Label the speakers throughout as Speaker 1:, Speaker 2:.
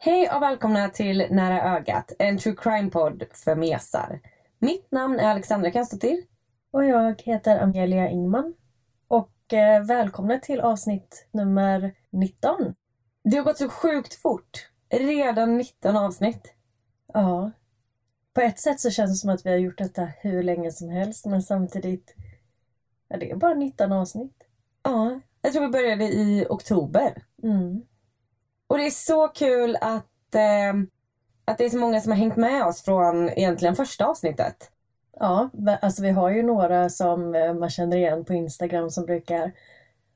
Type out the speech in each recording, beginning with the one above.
Speaker 1: Hej och välkomna till Nära ögat, en true crime-podd för mesar. Mitt namn är Alexandra Kastottir.
Speaker 2: Och jag heter Amelia Ingman. Och eh, välkomna till avsnitt nummer 19.
Speaker 1: Det har gått så sjukt fort. Redan 19 avsnitt.
Speaker 2: Ja. På ett sätt så känns det som att vi har gjort detta hur länge som helst men samtidigt... Ja, det är bara 19 avsnitt.
Speaker 1: Ja, jag tror vi började i oktober.
Speaker 2: Mm.
Speaker 1: Och det är så kul att, eh, att det är så många som har hängt med oss från egentligen första avsnittet.
Speaker 2: Ja, alltså vi har ju några som eh, man känner igen på Instagram som brukar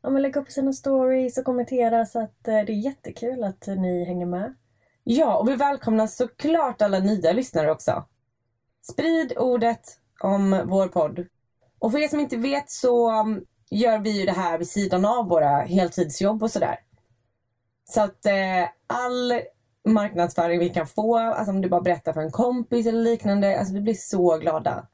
Speaker 2: ja, men lägga upp sina stories och kommentera så att eh, det är jättekul att ni hänger med.
Speaker 1: Ja, och vi välkomnar såklart alla nya lyssnare också. Sprid ordet om vår podd. Och för er som inte vet så um, gör vi ju det här vid sidan av våra heltidsjobb och sådär. Så att eh, all marknadsföring vi kan få, alltså om du bara berättar för en kompis eller liknande, alltså vi blir så glada.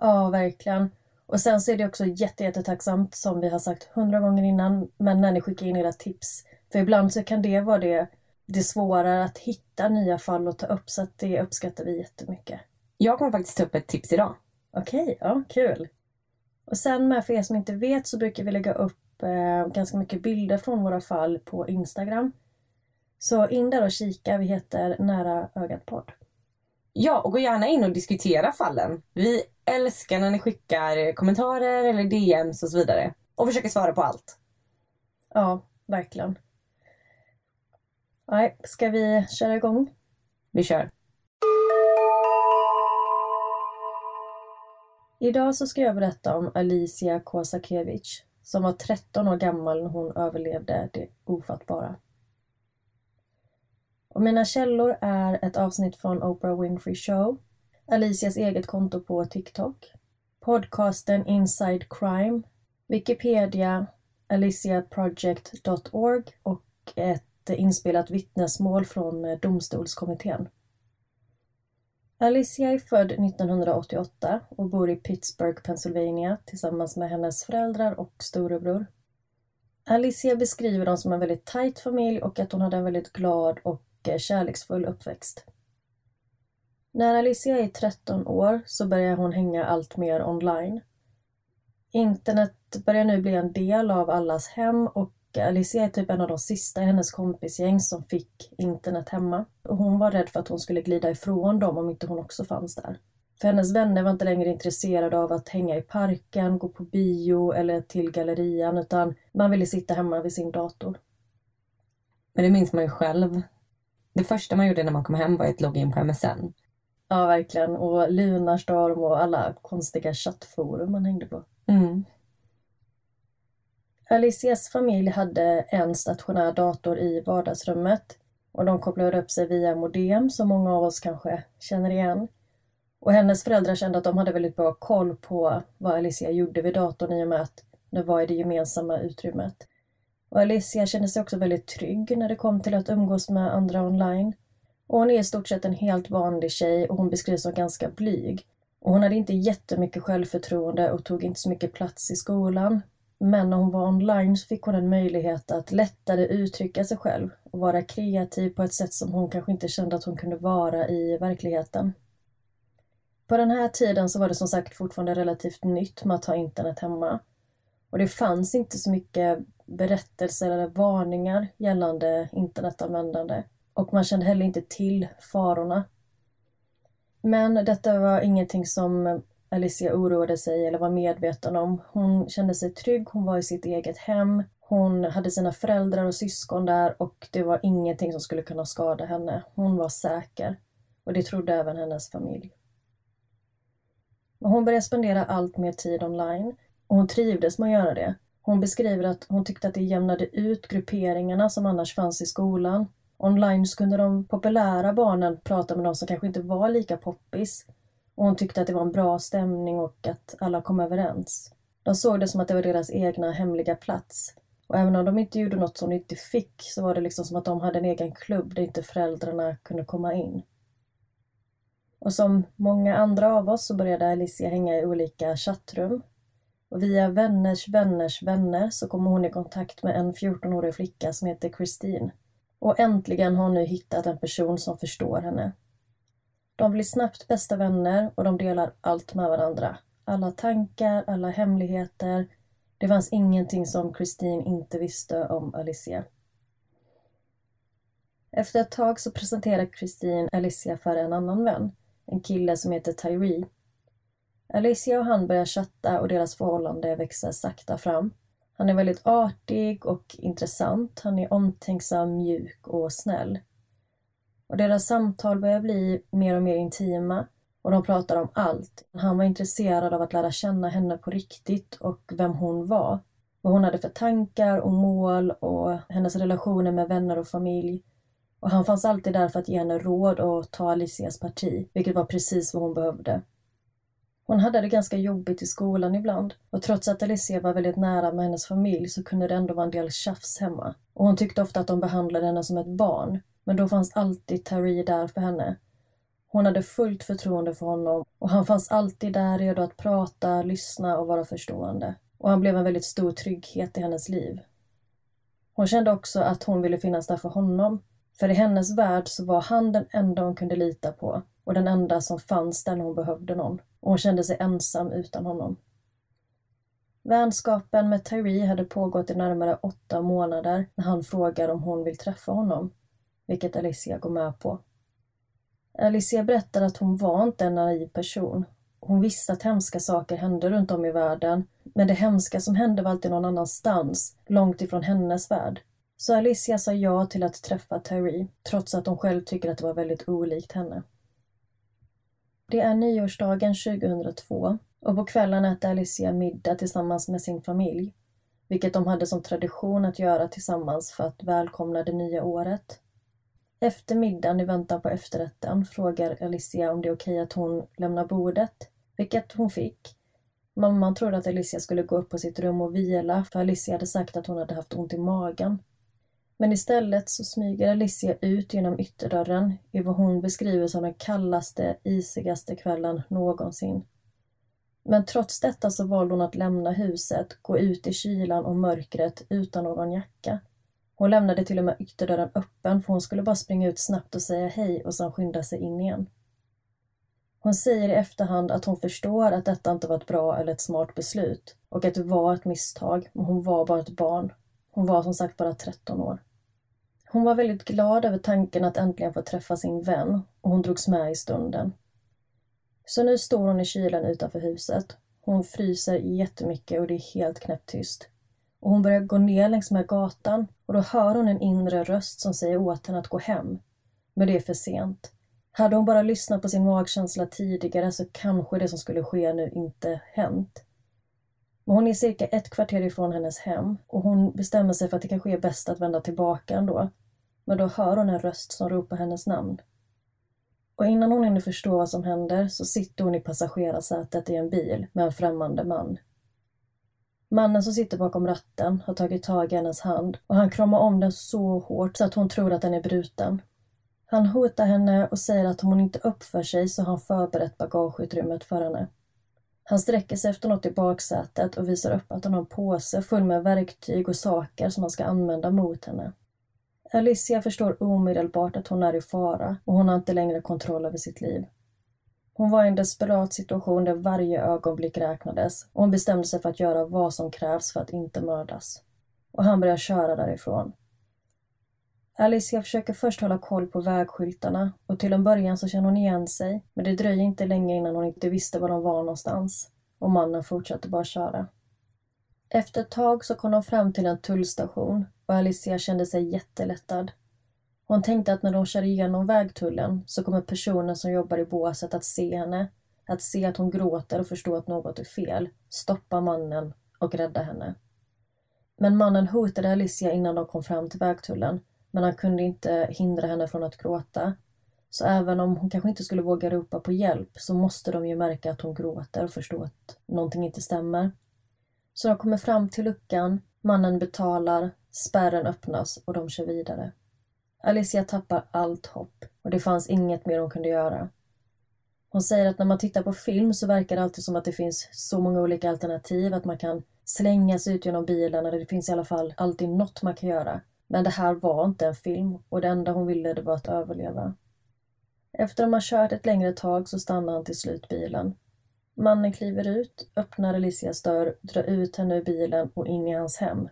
Speaker 2: Ja, verkligen. Och sen så är det också jätte, jättetacksamt som vi har sagt hundra gånger innan, men när ni skickar in era tips. För ibland så kan det vara det, det svårare att hitta nya fall och ta upp så att det uppskattar vi jättemycket.
Speaker 1: Jag kommer faktiskt ta upp ett tips idag.
Speaker 2: Okej, ja kul. Och sen med för er som inte vet så brukar vi lägga upp eh, ganska mycket bilder från våra fall på Instagram. Så in där och kika, vi heter Nära ögat podd.
Speaker 1: Ja, och gå gärna in och diskutera fallen. Vi älskar när ni skickar kommentarer eller DMs och så vidare. Och försöker svara på allt.
Speaker 2: Ja, verkligen. Nej, ska vi köra igång?
Speaker 1: Vi kör.
Speaker 2: Idag så ska jag berätta om Alicia Kosakiewicz som var 13 år gammal när hon överlevde det ofattbara. Och mina källor är ett avsnitt från Oprah Winfrey Show, Alicias eget konto på TikTok, podcasten Inside Crime, Wikipedia, aliciaproject.org och ett inspelat vittnesmål från domstolskommittén. Alicia är född 1988 och bor i Pittsburgh, Pennsylvania tillsammans med hennes föräldrar och storebror. Alicia beskriver dem som en väldigt tajt familj och att hon hade en väldigt glad och eh, kärleksfull uppväxt. När Alicia är 13 år så börjar hon hänga allt mer online. Internet börjar nu bli en del av allas hem och Alicia är typ en av de sista i hennes kompisgäng som fick internet hemma. Och hon var rädd för att hon skulle glida ifrån dem om inte hon också fanns där. För hennes vänner var inte längre intresserade av att hänga i parken, gå på bio eller till gallerian utan man ville sitta hemma vid sin dator.
Speaker 1: Men det minns man ju själv. Det första man gjorde när man kom hem var att logga in på MSN.
Speaker 2: Ja, verkligen. Och Lunarstorm och alla konstiga chattforum man hängde på.
Speaker 1: Mm.
Speaker 2: Alicias familj hade en stationär dator i vardagsrummet och de kopplade upp sig via modem som många av oss kanske känner igen. Och hennes föräldrar kände att de hade väldigt bra koll på vad Alicia gjorde vid datorn i och med att det var i det gemensamma utrymmet. Och Alicia kände sig också väldigt trygg när det kom till att umgås med andra online. Och hon är i stort sett en helt vanlig tjej och hon beskrivs som ganska blyg. Och hon hade inte jättemycket självförtroende och tog inte så mycket plats i skolan. Men när hon var online så fick hon en möjlighet att lättare uttrycka sig själv och vara kreativ på ett sätt som hon kanske inte kände att hon kunde vara i verkligheten. På den här tiden så var det som sagt fortfarande relativt nytt med att ha internet hemma. Och det fanns inte så mycket berättelser eller varningar gällande internetanvändande. Och man kände heller inte till farorna. Men detta var ingenting som Alicia oroade sig eller var medveten om. Hon kände sig trygg, hon var i sitt eget hem. Hon hade sina föräldrar och syskon där och det var ingenting som skulle kunna skada henne. Hon var säker. Och det trodde även hennes familj. Hon började spendera allt mer tid online och hon trivdes med att göra det. Hon beskriver att hon tyckte att det jämnade ut grupperingarna som annars fanns i skolan. Online så kunde de populära barnen prata med de som kanske inte var lika poppis. Och hon tyckte att det var en bra stämning och att alla kom överens. De såg det som att det var deras egna hemliga plats. Och även om de inte gjorde något som de inte fick så var det liksom som att de hade en egen klubb där inte föräldrarna kunde komma in. Och som många andra av oss så började Alicia hänga i olika chattrum. Och via vänners vänners vänner så kom hon i kontakt med en 14-årig flicka som heter Christine. Och äntligen har hon nu hittat en person som förstår henne. De blir snabbt bästa vänner och de delar allt med varandra. Alla tankar, alla hemligheter. Det fanns ingenting som Christine inte visste om Alicia. Efter ett tag så presenterar Christine Alicia för en annan vän en kille som heter Tyree. Alicia och han börjar chatta och deras förhållande växer sakta fram. Han är väldigt artig och intressant. Han är omtänksam, mjuk och snäll. Och deras samtal börjar bli mer och mer intima och de pratar om allt. Han var intresserad av att lära känna henne på riktigt och vem hon var. Vad hon hade för tankar och mål och hennes relationer med vänner och familj. Och han fanns alltid där för att ge henne råd och ta Alicias parti, vilket var precis vad hon behövde. Hon hade det ganska jobbigt i skolan ibland och trots att Alicia var väldigt nära med hennes familj så kunde det ändå vara en del tjafs hemma. Och hon tyckte ofta att de behandlade henne som ett barn, men då fanns alltid Tari där för henne. Hon hade fullt förtroende för honom och han fanns alltid där redo att prata, lyssna och vara förstående. Och han blev en väldigt stor trygghet i hennes liv. Hon kände också att hon ville finnas där för honom för i hennes värld så var han den enda hon kunde lita på och den enda som fanns där när hon behövde någon. Och hon kände sig ensam utan honom. Vänskapen med Tyree hade pågått i närmare åtta månader när han frågar om hon vill träffa honom, vilket Alicia går med på. Alicia berättar att hon var inte en naiv person. Hon visste att hemska saker hände runt om i världen, men det hemska som hände var alltid någon annanstans, långt ifrån hennes värld. Så Alicia sa ja till att träffa Terry, trots att hon själv tycker att det var väldigt olikt henne. Det är nyårsdagen 2002 och på kvällen äter Alicia middag tillsammans med sin familj, vilket de hade som tradition att göra tillsammans för att välkomna det nya året. Efter middagen i väntan på efterrätten frågar Alicia om det är okej att hon lämnar bordet, vilket hon fick. Mamman trodde att Alicia skulle gå upp på sitt rum och vila för Alicia hade sagt att hon hade haft ont i magen men istället så smyger Alicia ut genom ytterdörren i vad hon beskriver som den kallaste, isigaste kvällen någonsin. Men trots detta så valde hon att lämna huset, gå ut i kylan och mörkret utan någon jacka. Hon lämnade till och med ytterdörren öppen för hon skulle bara springa ut snabbt och säga hej och sen skynda sig in igen. Hon säger i efterhand att hon förstår att detta inte var ett bra eller ett smart beslut och att det var ett misstag, men hon var bara ett barn. Hon var som sagt bara 13 år. Hon var väldigt glad över tanken att äntligen få träffa sin vän och hon drogs med i stunden. Så nu står hon i kylan utanför huset. Hon fryser jättemycket och det är helt knäpptyst. Och hon börjar gå ner längs med gatan och då hör hon en inre röst som säger åt henne att gå hem. Men det är för sent. Hade hon bara lyssnat på sin magkänsla tidigare så kanske det som skulle ske nu inte hänt. Men hon är cirka ett kvarter ifrån hennes hem och hon bestämmer sig för att det kanske är bäst att vända tillbaka ändå. Men då hör hon en röst som ropar hennes namn. Och innan hon hinner förstå vad som händer så sitter hon i passagerarsätet i en bil med en främmande man. Mannen som sitter bakom ratten har tagit tag i hennes hand och han kramar om den så hårt så att hon tror att den är bruten. Han hotar henne och säger att om hon inte uppför sig så har han förberett bagageutrymmet för henne. Han sträcker sig efter något i baksätet och visar upp att han har en påse full med verktyg och saker som han ska använda mot henne. Alicia förstår omedelbart att hon är i fara och hon har inte längre kontroll över sitt liv. Hon var i en desperat situation där varje ögonblick räknades och hon bestämde sig för att göra vad som krävs för att inte mördas. Och han började köra därifrån. Alicia försöker först hålla koll på vägskyltarna och till en början så känner hon igen sig men det dröjer inte länge innan hon inte visste var de var någonstans och mannen fortsatte bara köra. Efter ett tag så kom de fram till en tullstation och Alicia kände sig jättelättad. Hon tänkte att när de kör igenom vägtullen så kommer personen som jobbar i båset att se henne att se att hon gråter och förstå att något är fel, stoppa mannen och rädda henne. Men mannen hotade Alicia innan de kom fram till vägtullen, men han kunde inte hindra henne från att gråta. Så även om hon kanske inte skulle våga ropa på hjälp så måste de ju märka att hon gråter och förstå att någonting inte stämmer. Så de kommer fram till luckan, mannen betalar, spärren öppnas och de kör vidare. Alicia tappar allt hopp och det fanns inget mer hon kunde göra. Hon säger att när man tittar på film så verkar det alltid som att det finns så många olika alternativ att man kan slänga sig ut genom bilen eller det finns i alla fall alltid något man kan göra. Men det här var inte en film och det enda hon ville det var att överleva. Efter att de har kört ett längre tag så stannar han till slut bilen. Mannen kliver ut, öppnar Alicias dörr, drar ut henne ur bilen och in i hans hem.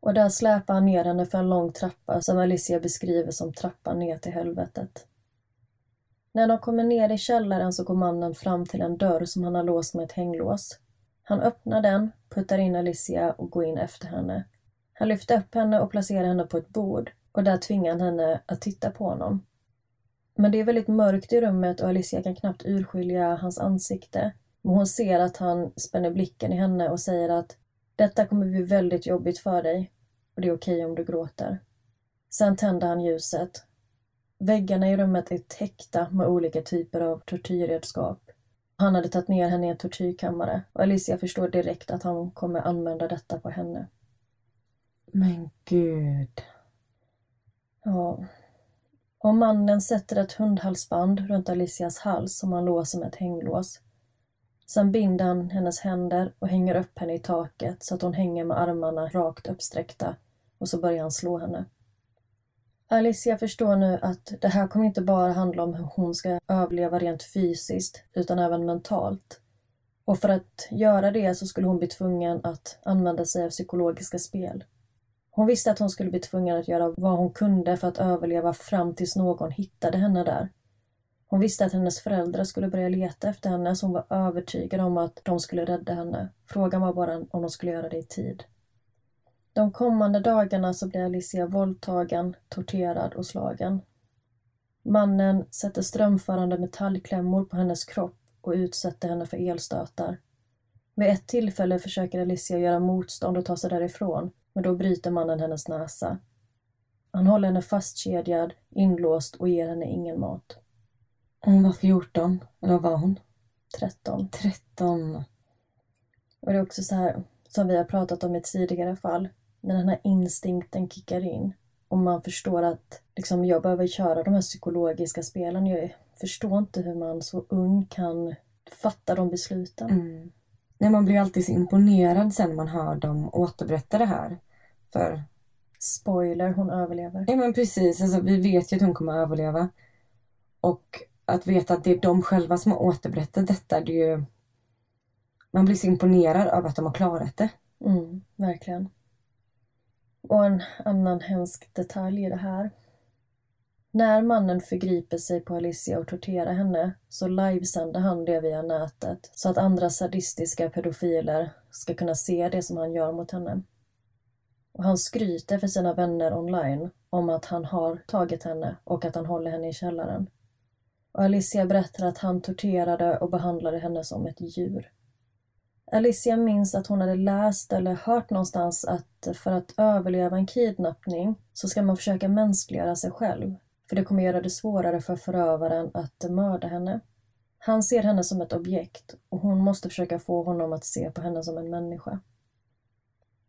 Speaker 2: Och där släpar han ner henne för en lång trappa som Alicia beskriver som trappan ner till helvetet. När de kommer ner i källaren så går mannen fram till en dörr som han har låst med ett hänglås. Han öppnar den, puttar in Alicia och går in efter henne. Han lyfter upp henne och placerar henne på ett bord och där tvingar han henne att titta på honom. Men det är väldigt mörkt i rummet och Alicia kan knappt urskilja hans ansikte. Men hon ser att han spänner blicken i henne och säger att detta kommer bli väldigt jobbigt för dig och det är okej om du gråter. Sen tänder han ljuset. Väggarna i rummet är täckta med olika typer av tortyrredskap. Han hade tagit ner henne i en tortyrkammare och Alicia förstår direkt att han kommer använda detta på henne.
Speaker 1: Men gud.
Speaker 2: Ja. Och mannen sätter ett hundhalsband runt Alicias hals som han låser med ett hänglås. Sen binder han hennes händer och hänger upp henne i taket så att hon hänger med armarna rakt uppsträckta och så börjar han slå henne. Alicia förstår nu att det här kommer inte bara handla om hur hon ska överleva rent fysiskt utan även mentalt. Och för att göra det så skulle hon bli tvungen att använda sig av psykologiska spel. Hon visste att hon skulle bli tvungen att göra vad hon kunde för att överleva fram tills någon hittade henne där. Hon visste att hennes föräldrar skulle börja leta efter henne så hon var övertygad om att de skulle rädda henne. Frågan var bara om de skulle göra det i tid. De kommande dagarna så blir Alicia våldtagen, torterad och slagen. Mannen sätter strömförande metallklämmor på hennes kropp och utsätter henne för elstötar. Vid ett tillfälle försöker Alicia göra motstånd och ta sig därifrån, men då bryter mannen hennes näsa. Han håller henne fastkedjad, inlåst och ger henne ingen mat.
Speaker 1: Hon var 14, eller vad var hon?
Speaker 2: 13.
Speaker 1: 13.
Speaker 2: Och det är också så här, som vi har pratat om i tidigare fall, när den här instinkten kickar in och man förstår att liksom, jag behöver köra de här psykologiska spelen. Jag förstår inte hur man så ung kan fatta de besluten.
Speaker 1: Mm. Nej, man blir alltid så imponerad sen man hör dem återberätta det här. För
Speaker 2: Spoiler, hon överlever.
Speaker 1: Ja men precis, alltså, vi vet ju att hon kommer att överleva. Och att veta att det är de själva som har återberättat detta, det är ju... Man blir så imponerad över att de har klarat det.
Speaker 2: Mm, verkligen. Och en annan hemsk detalj i det här. När mannen förgriper sig på Alicia och torterar henne så livesänder han det via nätet så att andra sadistiska pedofiler ska kunna se det som han gör mot henne. Och han skryter för sina vänner online om att han har tagit henne och att han håller henne i källaren. Och Alicia berättar att han torterade och behandlade henne som ett djur. Alicia minns att hon hade läst eller hört någonstans att för att överleva en kidnappning så ska man försöka mänskliggöra sig själv. För det kommer göra det svårare för förövaren att mörda henne. Han ser henne som ett objekt och hon måste försöka få honom att se på henne som en människa.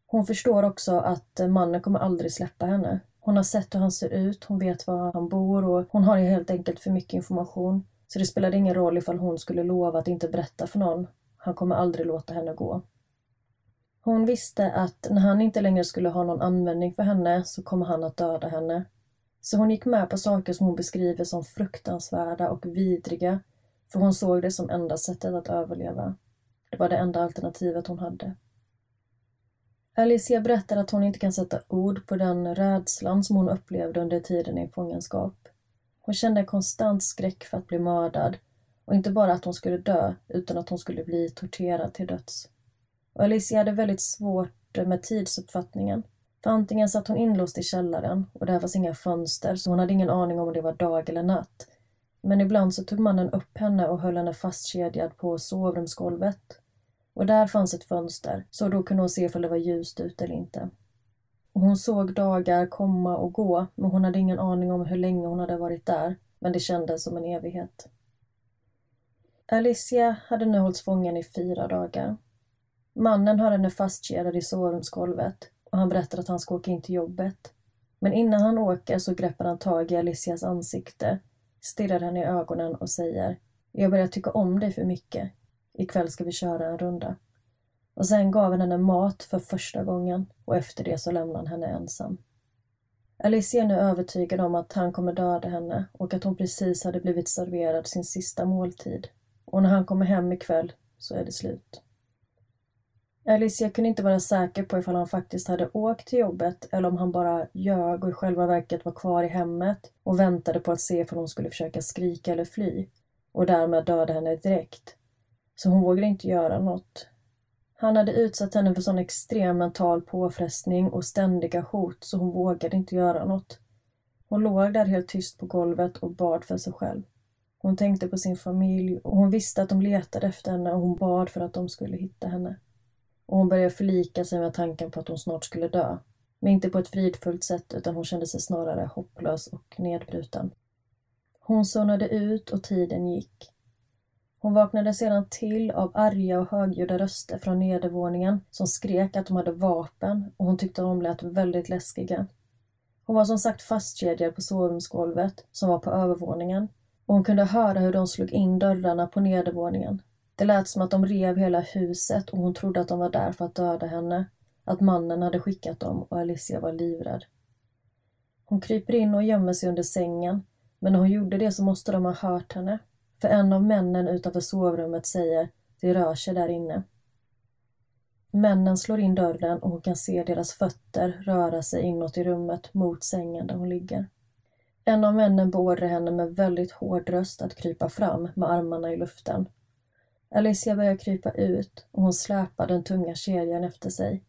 Speaker 2: Hon förstår också att mannen kommer aldrig släppa henne. Hon har sett hur han ser ut, hon vet var han bor och hon har ju helt enkelt för mycket information. Så det spelade ingen roll ifall hon skulle lova att inte berätta för någon. Han kommer aldrig låta henne gå. Hon visste att när han inte längre skulle ha någon användning för henne så kommer han att döda henne. Så hon gick med på saker som hon beskriver som fruktansvärda och vidriga, för hon såg det som enda sättet att överleva. Det var det enda alternativet hon hade. Alicia berättar att hon inte kan sätta ord på den rädslan som hon upplevde under tiden i fångenskap. Hon kände konstant skräck för att bli mördad och inte bara att hon skulle dö, utan att hon skulle bli torterad till döds. Och Alicia hade väldigt svårt med tidsuppfattningen. För antingen satt hon inlåst i källaren och där fanns inga fönster så hon hade ingen aning om det var dag eller natt. Men ibland så tog mannen upp henne och höll henne fastkedjad på sovrumsgolvet. Och där fanns ett fönster, så då kunde hon se om det var ljust ute eller inte. Och hon såg dagar komma och gå, men hon hade ingen aning om hur länge hon hade varit där. Men det kändes som en evighet. Alicia hade nu hållits fången i fyra dagar. Mannen har henne fastkedjad i sovrumsgolvet och han berättar att han ska åka in till jobbet. Men innan han åker så greppar han tag i Alicias ansikte, stirrar henne i ögonen och säger Jag börjar tycka om dig för mycket. Ikväll ska vi köra en runda. Och sen gav han henne mat för första gången och efter det så lämnade han henne ensam. Alicia är nu övertygad om att han kommer döda henne och att hon precis hade blivit serverad sin sista måltid. Och när han kommer hem ikväll så är det slut. Alicia kunde inte vara säker på ifall han faktiskt hade åkt till jobbet eller om han bara ljög och i själva verket var kvar i hemmet och väntade på att se ifall hon skulle försöka skrika eller fly och därmed döda henne direkt. Så hon vågade inte göra något. Han hade utsatt henne för sån extrem mental påfrestning och ständiga hot så hon vågade inte göra något. Hon låg där helt tyst på golvet och bad för sig själv. Hon tänkte på sin familj och hon visste att de letade efter henne och hon bad för att de skulle hitta henne. Och hon började förlika sig med tanken på att hon snart skulle dö. Men inte på ett fridfullt sätt utan hon kände sig snarare hopplös och nedbruten. Hon zonade ut och tiden gick. Hon vaknade sedan till av arga och högljudda röster från nedervåningen som skrek att de hade vapen och hon tyckte de lät väldigt läskiga. Hon var som sagt fastkedjad på sovrumsgolvet som var på övervåningen och hon kunde höra hur de slog in dörrarna på nedervåningen. Det lät som att de rev hela huset och hon trodde att de var där för att döda henne. Att mannen hade skickat dem och Alicia var livrädd. Hon kryper in och gömmer sig under sängen men när hon gjorde det så måste de ha hört henne för en av männen utanför sovrummet säger det rör sig där inne. Männen slår in dörren och hon kan se deras fötter röra sig inåt i rummet mot sängen där hon ligger. En av männen beordrar henne med väldigt hård röst att krypa fram med armarna i luften. Alicia börjar krypa ut och hon släpar den tunga kedjan efter sig.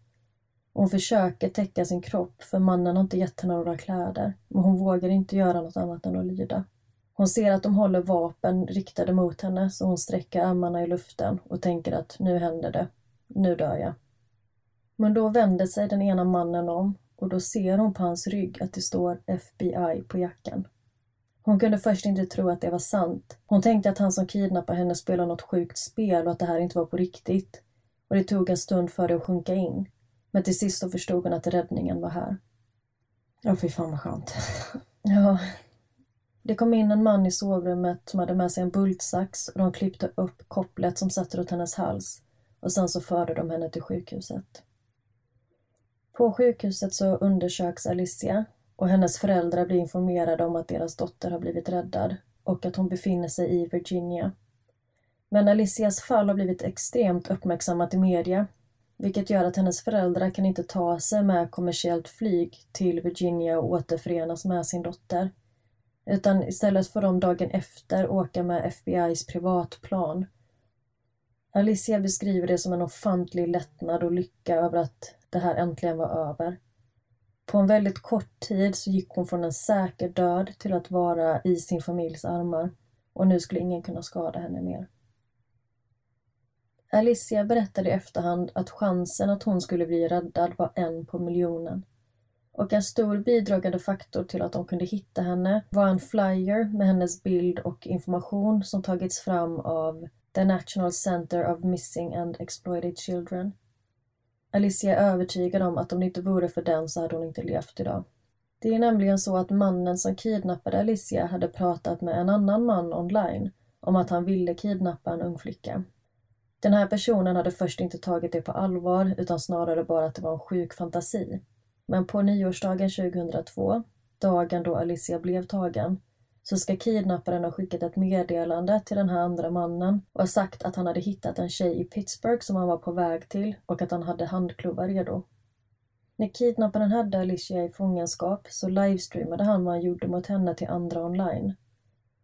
Speaker 2: Hon försöker täcka sin kropp för mannen har inte gett henne några kläder men hon vågar inte göra något annat än att lyda. Hon ser att de håller vapen riktade mot henne så hon sträcker armarna i luften och tänker att nu händer det. Nu dör jag. Men då vänder sig den ena mannen om och då ser hon på hans rygg att det står FBI på jackan. Hon kunde först inte tro att det var sant. Hon tänkte att han som kidnappade henne spelade något sjukt spel och att det här inte var på riktigt. Och det tog en stund för det att sjunka in. Men till sist så förstod hon att räddningen var här.
Speaker 1: Ja, fy fan vad skönt.
Speaker 2: Ja, det kom in en man i sovrummet som hade med sig en bultsax och de klippte upp kopplet som satt runt hennes hals och sen så förde de henne till sjukhuset. På sjukhuset så undersöks Alicia och hennes föräldrar blir informerade om att deras dotter har blivit räddad och att hon befinner sig i Virginia. Men Alicias fall har blivit extremt uppmärksammat i media vilket gör att hennes föräldrar kan inte ta sig med kommersiellt flyg till Virginia och återförenas med sin dotter. Utan istället får de dagen efter åka med FBI's privatplan. Alicia beskriver det som en ofantlig lättnad och lycka över att det här äntligen var över. På en väldigt kort tid så gick hon från en säker död till att vara i sin familjs armar och nu skulle ingen kunna skada henne mer. Alicia berättade i efterhand att chansen att hon skulle bli räddad var en på miljonen. Och en stor bidragande faktor till att de kunde hitta henne var en flyer med hennes bild och information som tagits fram av The National Center of Missing and Exploited Children. Alicia är övertygad om att om det inte vore för den så hade hon inte levt idag. Det är nämligen så att mannen som kidnappade Alicia hade pratat med en annan man online om att han ville kidnappa en ung flicka. Den här personen hade först inte tagit det på allvar utan snarare bara att det var en sjuk fantasi. Men på nyårsdagen 2002, dagen då Alicia blev tagen, så ska kidnapparen ha skickat ett meddelande till den här andra mannen och sagt att han hade hittat en tjej i Pittsburgh som han var på väg till och att han hade handklovar redo. När kidnapparen hade Alicia i fångenskap så livestreamade han vad han gjorde mot henne till andra online.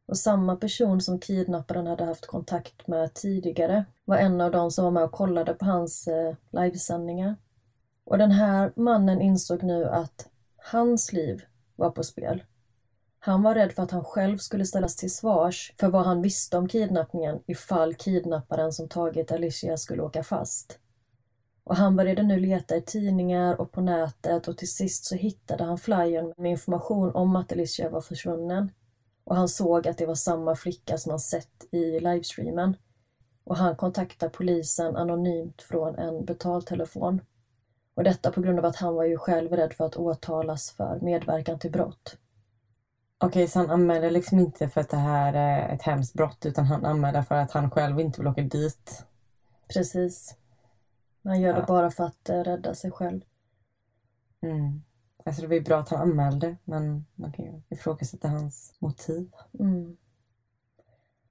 Speaker 2: Och samma person som kidnapparen hade haft kontakt med tidigare var en av de som var med och kollade på hans eh, livesändningar. Och den här mannen insåg nu att hans liv var på spel. Han var rädd för att han själv skulle ställas till svars för vad han visste om kidnappningen ifall kidnapparen som tagit Alicia skulle åka fast. Och han började nu leta i tidningar och på nätet och till sist så hittade han flyern med information om att Alicia var försvunnen. Och han såg att det var samma flicka som han sett i livestreamen. Och han kontaktade polisen anonymt från en betaltelefon. Och detta på grund av att han var ju själv rädd för att åtalas för medverkan till brott.
Speaker 1: Okej, så han anmäler liksom inte för att det här är ett hemskt brott utan han anmäler för att han själv inte vill åka dit.
Speaker 2: Precis. Han gör det
Speaker 1: Ja.
Speaker 2: bara för att eh, rädda sig själv.
Speaker 1: Mm. Alltså det var ju bra att han anmälde men man kan ju ifrågasätta hans motiv.
Speaker 2: Mm.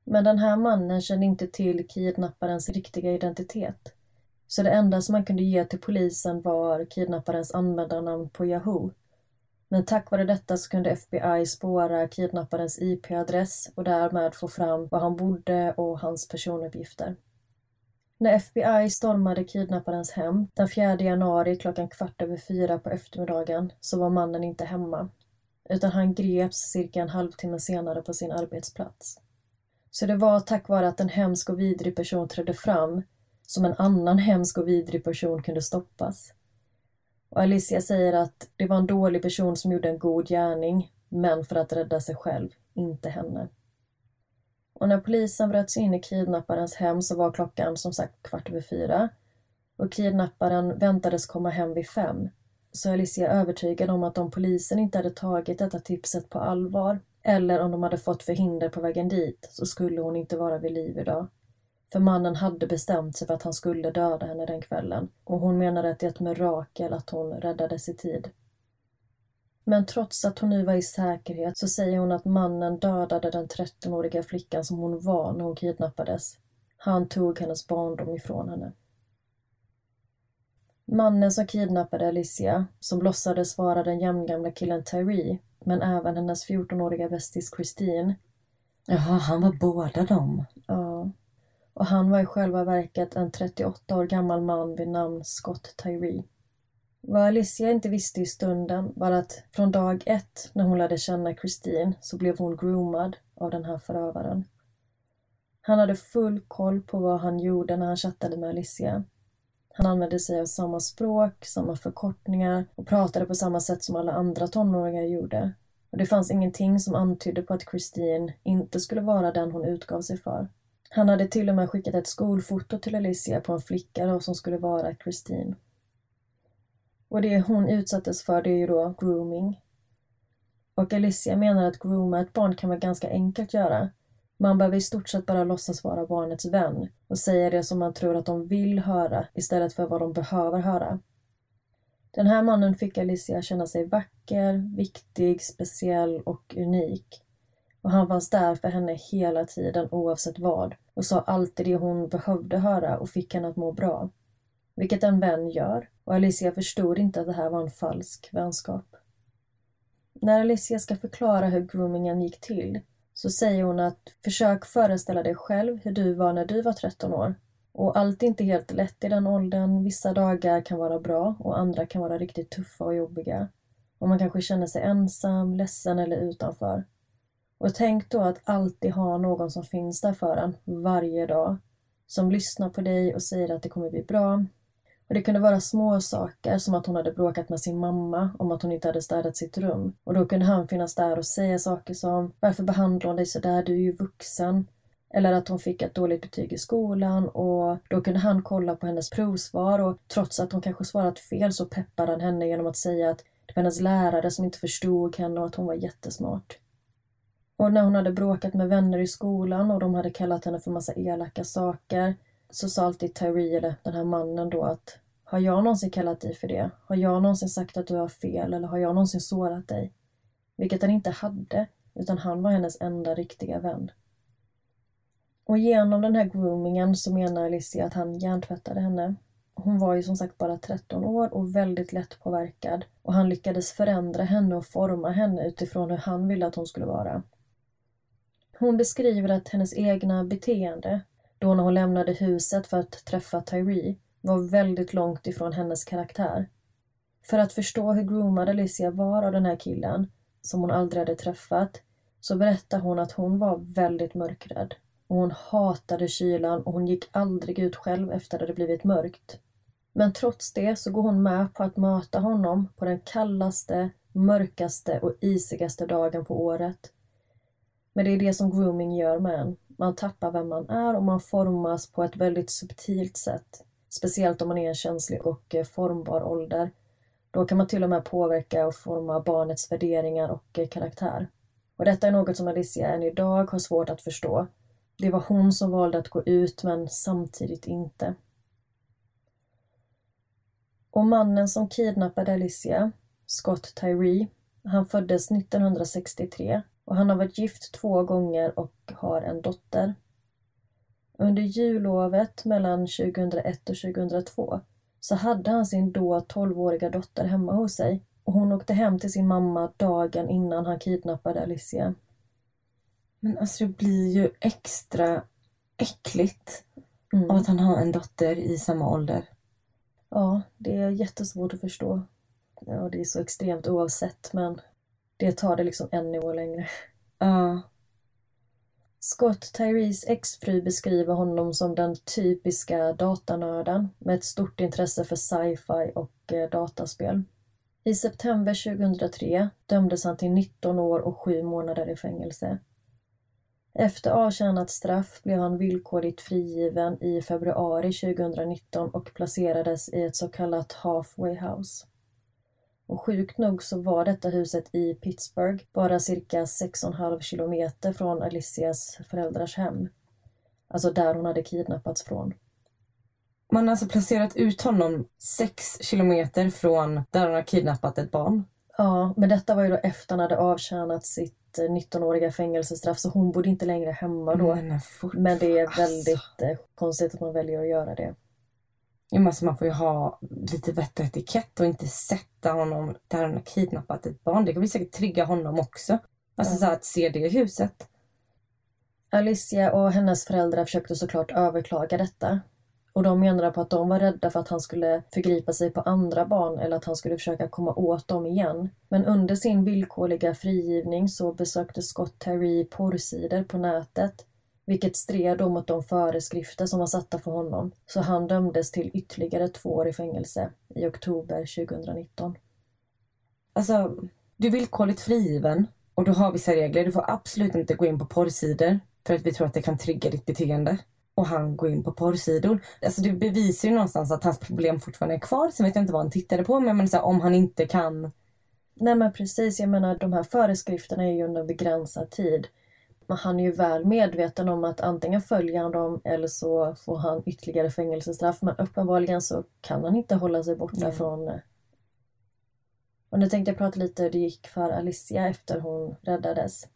Speaker 2: Men den här mannen kände inte till kidnapparens riktiga identitet. Så det enda som han kunde ge till polisen var kidnapparens användarnamn på Yahoo. Men tack vare detta så kunde FBI spåra kidnapparens IP-adress och därmed få fram var han bodde och hans personuppgifter. När FBI stormade kidnapparens hem den 4 januari klockan kvart över fyra på eftermiddagen så var mannen inte hemma. Utan han greps cirka en halvtimme senare på sin arbetsplats. Så det var tack vare att en hemsk och vidrig person trädde fram som en annan hemsk och vidrig person kunde stoppas. Och Alicia säger att det var en dålig person som gjorde en god gärning, men för att rädda sig själv, inte henne. Och när polisen bröt sig in i kidnapparens hem så var klockan som sagt kvart över fyra. Och kidnapparen väntades komma hem vid fem. Så Alicia är övertygad om att om polisen inte hade tagit detta tipset på allvar, eller om de hade fått förhinder på vägen dit, så skulle hon inte vara vid liv idag. För mannen hade bestämt sig för att han skulle döda henne den kvällen och hon menade att det är ett mirakel att hon räddades i tid. Men trots att hon nu var i säkerhet så säger hon att mannen dödade den 13-åriga flickan som hon var när hon kidnappades. Han tog hennes barndom ifrån henne. Mannen som kidnappade Alicia, som låtsades vara den jämngamla killen Tyree, men även hennes 14-åriga bästis Christine,
Speaker 1: Jaha, han var båda dem.
Speaker 2: Ja. Och han var i själva verket en 38 år gammal man vid namn Scott Tyree. Vad Alicia inte visste i stunden var att från dag ett när hon lärde känna Christine så blev hon groomad av den här förövaren. Han hade full koll på vad han gjorde när han chattade med Alicia. Han använde sig av samma språk, samma förkortningar och pratade på samma sätt som alla andra tonåringar gjorde. Och det fanns ingenting som antydde på att Christine inte skulle vara den hon utgav sig för. Han hade till och med skickat ett skolfoto till Alicia på en flicka då som skulle vara Christine. Och det hon utsattes för det är ju då grooming. Och Alicia menar att grooma ett barn kan vara ganska enkelt göra. Man behöver i stort sett bara låtsas vara barnets vän och säga det som man tror att de vill höra istället för vad de behöver höra. Den här mannen fick Alicia känna sig vacker, viktig, speciell och unik. Och han fanns där för henne hela tiden oavsett vad och sa alltid det hon behövde höra och fick henne att må bra. Vilket en vän gör och Alicia förstod inte att det här var en falsk vänskap. När Alicia ska förklara hur groomingen gick till så säger hon att försök föreställa dig själv hur du var när du var 13 år. Och allt är inte helt lätt i den åldern. Vissa dagar kan vara bra och andra kan vara riktigt tuffa och jobbiga. Och man kanske känner sig ensam, ledsen eller utanför. Och tänk då att alltid ha någon som finns där för en varje dag. Som lyssnar på dig och säger att det kommer bli bra. Och det kunde vara små saker som att hon hade bråkat med sin mamma om att hon inte hade städat sitt rum. Och då kunde han finnas där och säga saker som Varför behandlar hon dig sådär? Du är ju vuxen. Eller att hon fick ett dåligt betyg i skolan och då kunde han kolla på hennes provsvar och trots att hon kanske svarat fel så peppade han henne genom att säga att det var hennes lärare som inte förstod henne och att hon var jättesmart. Och när hon hade bråkat med vänner i skolan och de hade kallat henne för massa elaka saker så sa alltid Tyree, eller den här mannen då, att har jag någonsin kallat dig för det? Har jag någonsin sagt att du har fel eller har jag någonsin sårat dig? Vilket han inte hade, utan han var hennes enda riktiga vän. Och genom den här groomingen så menar Alicia att han hjärntvättade henne. Hon var ju som sagt bara 13 år och väldigt lätt påverkad och han lyckades förändra henne och forma henne utifrån hur han ville att hon skulle vara. Hon beskriver att hennes egna beteende, då när hon lämnade huset för att träffa Tyree, var väldigt långt ifrån hennes karaktär. För att förstå hur groomad Alicia var av den här killen som hon aldrig hade träffat så berättar hon att hon var väldigt mörkrädd. Och hon hatade kylan och hon gick aldrig ut själv efter att det blivit mörkt. Men trots det så går hon med på att möta honom på den kallaste, mörkaste och isigaste dagen på året. Men det är det som grooming gör med en. Man tappar vem man är och man formas på ett väldigt subtilt sätt. Speciellt om man är i en känslig och eh, formbar ålder. Då kan man till och med påverka och forma barnets värderingar och eh, karaktär. Och detta är något som Alicia än idag har svårt att förstå. Det var hon som valde att gå ut men samtidigt inte. Och mannen som kidnappade Alicia, Scott Tyree, han föddes 1963 och han har varit gift två gånger och har en dotter. Under jullovet mellan 2001 och 2002 så hade han sin då 12-åriga dotter hemma hos sig och hon åkte hem till sin mamma dagen innan han kidnappade Alicia.
Speaker 1: Men alltså det blir ju extra äckligt
Speaker 2: Mm.
Speaker 1: av att han har en dotter i samma ålder.
Speaker 2: Ja, det är jättesvårt att förstå. Ja, det är så extremt oavsett, men det tar det liksom en nivå längre.
Speaker 1: Ja.
Speaker 2: Scott Tyrees exfru beskriver honom som den typiska datanörden med ett stort intresse för sci-fi och eh, dataspel. I september 2003 dömdes han till 19 år och 7 månader i fängelse. Efter avtjänat straff blev han villkorligt frigiven i februari 2019 och placerades i ett så kallat halfway house. Och sjukt nog så var detta huset i Pittsburgh bara cirka 6,5 kilometer från Alicias föräldrars hem. Alltså där hon hade kidnappats från.
Speaker 1: Man har alltså placerat ut honom sex kilometer från där han har kidnappat ett barn.
Speaker 2: Ja, men detta var ju då efter han hade avtjänat sitt eh, 19-åriga fängelsestraff så hon bodde inte längre hemma då.
Speaker 1: Men.
Speaker 2: Men det är
Speaker 1: Alltså.
Speaker 2: väldigt eh, konstigt att man väljer att göra det.
Speaker 1: Men alltså man får ju ha lite vett och etikett och inte sätta honom där han har kidnappat ett barn. Det kan vi säkert trigga honom också. Alltså
Speaker 2: Ja.
Speaker 1: så att se det huset.
Speaker 2: Alicia och hennes föräldrar försökte såklart överklaga detta. Och de menade på att de var rädda för att han skulle förgripa sig på andra barn eller att han skulle försöka komma åt dem igen. Men under sin villkorliga frigivning så besökte Scott Terry porrsidor på nätet. Vilket stred då mot de föreskrifter som var satta för honom. Så han dömdes till ytterligare två år i fängelse i oktober 2019.
Speaker 1: Alltså, du är villkorligt frigiven och du har vissa regler. Du får absolut inte gå in på porrsidor för att vi tror att det kan trigga ditt beteende. Och han går in på porrsidor. Alltså det bevisar ju någonstans att hans problem fortfarande är kvar. Sen vet jag inte vad han tittade på men, men så här, om han inte kan...
Speaker 2: Nej men precis, jag menar de här föreskrifterna är ju under begränsad tid. Men han är ju väl medveten om att antingen följer han dem eller så får han ytterligare fängelsestraff. Men uppenbarligen så kan han inte hålla sig borta
Speaker 1: Nej.
Speaker 2: från... eh. Och nu tänkte jag prata lite hur det gick för Alicia efter hon räddades.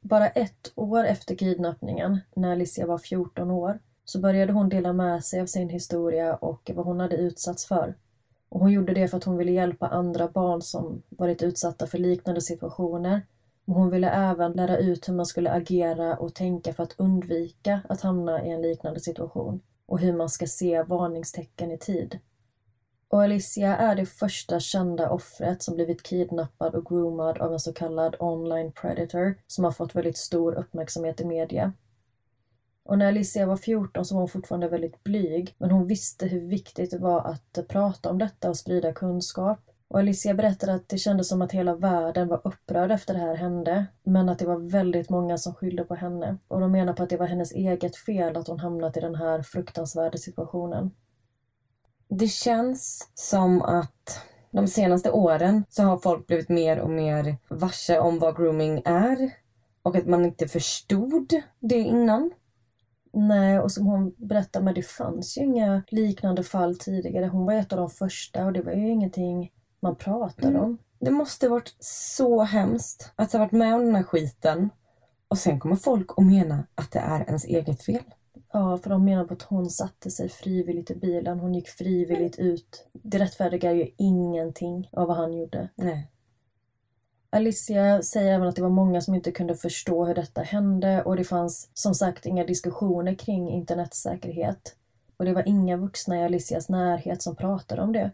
Speaker 2: Bara ett år efter kidnappningen, när Alicia var 14 år, så började hon dela med sig av sin historia och vad hon hade utsatts för. Och hon gjorde det för att hon ville hjälpa andra barn som varit utsatta för liknande situationer. Och hon ville även lära ut hur man skulle agera och tänka för att undvika att hamna i en liknande situation. Och hur man ska se varningstecken i tid. Och Alicia är det första kända offret som blivit kidnappad och groomad av en så kallad online predator som har fått väldigt stor uppmärksamhet i media. Och när Alicia var 14 så var hon fortfarande väldigt blyg, men hon visste hur viktigt det var att prata om detta och sprida kunskap. Och Alicia berättade att det kändes som att hela världen var upprörd efter det här hände, men att det var väldigt många som skyllde på henne. Och de menar på att det var hennes eget fel att hon hamnat i den här fruktansvärda situationen.
Speaker 1: Det känns som att de senaste åren så har folk blivit mer och mer varse om vad grooming är. Och att man inte förstod det innan.
Speaker 2: Nej, och som hon berättade, men det fanns ju inga liknande fall tidigare. Hon var ett av de första och det var ju ingenting man pratade
Speaker 1: Mm.
Speaker 2: om.
Speaker 1: Det måste varit så hemskt att ha varit med om den här skiten. Och sen kommer folk att mena att det är ens eget fel.
Speaker 2: Ja, för de menar på att hon satte sig frivilligt i bilen. Hon gick frivilligt ut. Det rättfärdigar ju ingenting av vad han gjorde.
Speaker 1: Nej.
Speaker 2: Alicia säger även att det var många som inte kunde förstå hur detta hände och det fanns som sagt inga diskussioner kring internetsäkerhet. Och det var inga vuxna i Alicias närhet som pratade om det.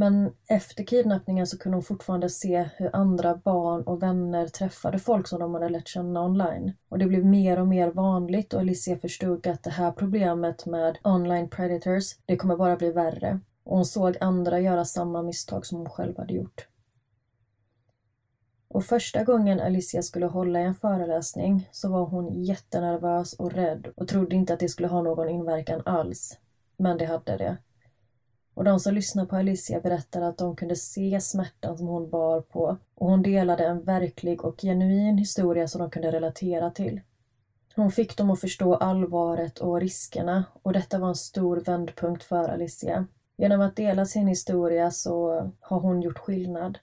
Speaker 2: Men efter kidnappningen så kunde hon fortfarande se hur andra barn och vänner träffade folk som de hade lärt känna online. Och det blev mer och mer vanligt och Alicia förstod att det här problemet med online predators, det kommer bara bli värre. Och hon såg andra göra samma misstag som hon själv hade gjort. Och första gången Alicia skulle hålla en föreläsning så var hon jättenervös och rädd och trodde inte att det skulle ha någon inverkan alls. Men det hade det. Och de som lyssnade på Alicia berättade att de kunde se smärtan som hon bar på och hon delade en verklig och genuin historia som de kunde relatera till. Hon fick dem att förstå allvaret och riskerna och detta var en stor vändpunkt för Alicia. Genom att dela sin historia så har hon gjort skillnad.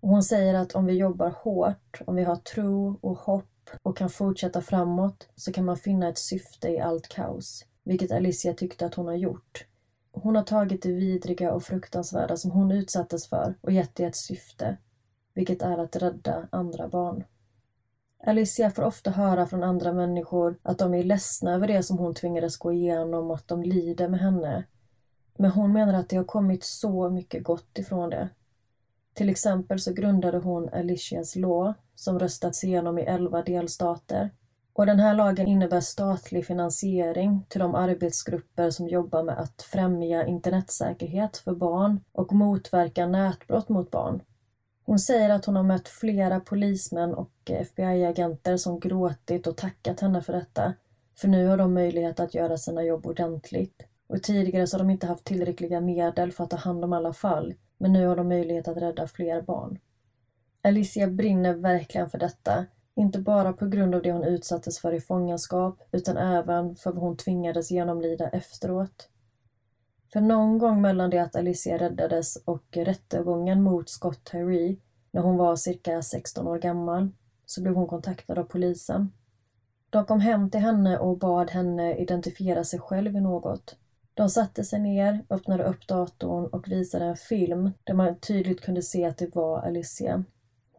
Speaker 2: Och hon säger att om vi jobbar hårt, om vi har tro och hopp och kan fortsätta framåt så kan man finna ett syfte i allt kaos. Vilket Alicia tyckte att hon har gjort. Hon har tagit det vidriga och fruktansvärda som hon utsattes för och gett det ett syfte, vilket är att rädda andra barn. Alicia får ofta höra från andra människor att de är ledsna över det som hon tvingades gå igenom och att de lider med henne. Men hon menar att det har kommit så mycket gott ifrån det. Till exempel så grundade hon Alicias Law, som röstats igenom i elva delstater. Och den här lagen innebär statlig finansiering till de arbetsgrupper som jobbar med att främja internetsäkerhet för barn och motverka nätbrott mot barn. Hon säger att hon har mött flera polismän och FBI-agenter som gråtit och tackat henne för detta. För nu har de möjlighet att göra sina jobb ordentligt. Och tidigare så har de inte haft tillräckliga medel för att ta hand om alla fall. Men nu har de möjlighet att rädda fler barn. Alicia brinner verkligen för detta. Inte bara på grund av det hon utsattes för i fångenskap utan även för vad hon tvingades genomlida efteråt. För någon gång mellan det att Alicia räddades och rättegången mot Scott Tyree när hon var cirka 16 år gammal så blev hon kontaktad av polisen. De kom hem till henne och bad henne identifiera sig själv i något. De satte sig ner, öppnade upp datorn och visade en film där man tydligt kunde se att det var Alicia.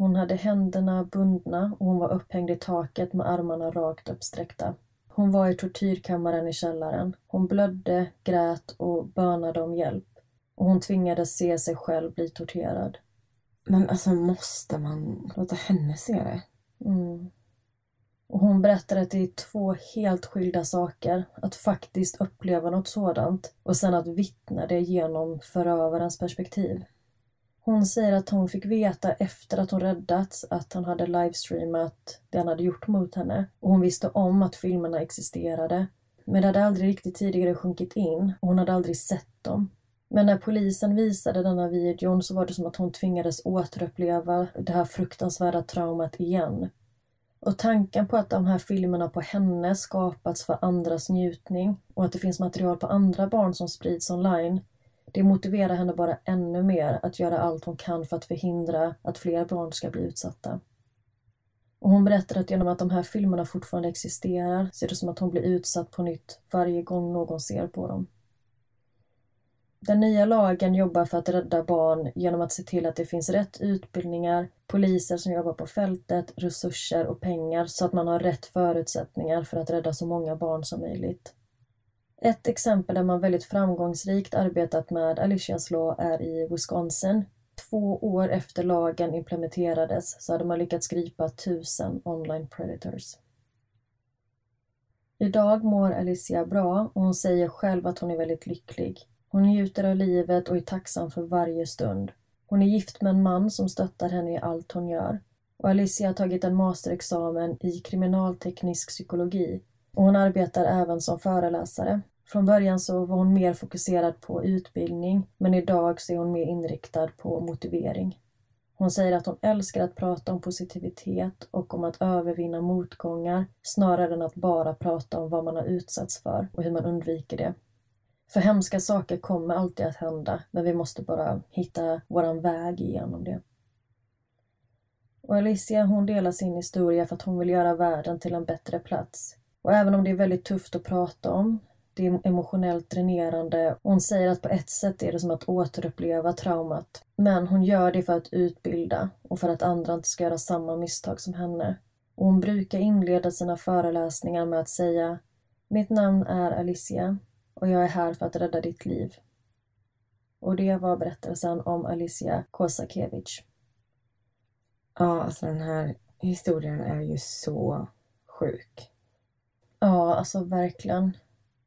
Speaker 2: Hon hade händerna bundna och hon var upphängd i taket med armarna rakt uppsträckta. Hon var i tortyrkammaren i källaren. Hon blödde, grät och bönade om hjälp. Och hon tvingades se sig själv bli torterad.
Speaker 1: Men alltså måste man låta henne se det?
Speaker 2: Mm. Och hon berättar att det är två helt skilda saker. Att faktiskt uppleva något sådant och sen att vittna det genom förövarens perspektiv. Hon säger att hon fick veta efter att hon räddats att han hade livestreamat det han hade gjort mot henne. Och hon visste om att filmerna existerade. Men det hade aldrig riktigt tidigare sjunkit in och hon hade aldrig sett dem. Men när polisen visade denna videon så var det som att hon tvingades återuppleva det här fruktansvärda traumat igen. Och tanken på att de här filmerna på henne skapats för andras njutning och att det finns material på andra barn som sprids online det motiverar henne bara ännu mer att göra allt hon kan för att förhindra att fler barn ska bli utsatta. Och hon berättar att genom att de här filmerna fortfarande existerar så är det som att hon blir utsatt på nytt varje gång någon ser på dem. Den nya lagen jobbar för att rädda barn genom att se till att det finns rätt utbildningar, poliser som jobbar på fältet, resurser och pengar så att man har rätt förutsättningar för att rädda så många barn som möjligt. Ett exempel där man väldigt framgångsrikt arbetat med Alicias Law är i Wisconsin. Två år efter lagen implementerades så hade man lyckats gripa tusen online predators. Idag mår Alicia bra och hon säger själv att hon är väldigt lycklig. Hon njuter av livet och är tacksam för varje stund. Hon är gift med en man som stöttar henne i allt hon gör. Och Alicia har tagit en masterexamen i kriminalteknisk psykologi och hon arbetar även som föreläsare. Från början så var hon mer fokuserad på utbildning men idag så är hon mer inriktad på motivering. Hon säger att hon älskar att prata om positivitet och om att övervinna motgångar snarare än att bara prata om vad man har utsatts för och hur man undviker det. För hemska saker kommer alltid att hända men vi måste bara hitta våran väg igenom det. Och Alicia hon delar sin historia för att hon vill göra världen till en bättre plats. Och även om det är väldigt tufft att prata om det är emotionellt dränerande. Hon säger att på ett sätt är det som att återuppleva traumat. Men hon gör det för att utbilda och för att andra inte ska göra samma misstag som henne. Och hon brukar inleda sina föreläsningar med att säga Mitt namn är Alicia och jag är här för att rädda ditt liv. Och det var berättelsen om Alicia Kosakiewicz.
Speaker 1: Ja, alltså den här historien är ju så sjuk.
Speaker 2: Ja, alltså verkligen.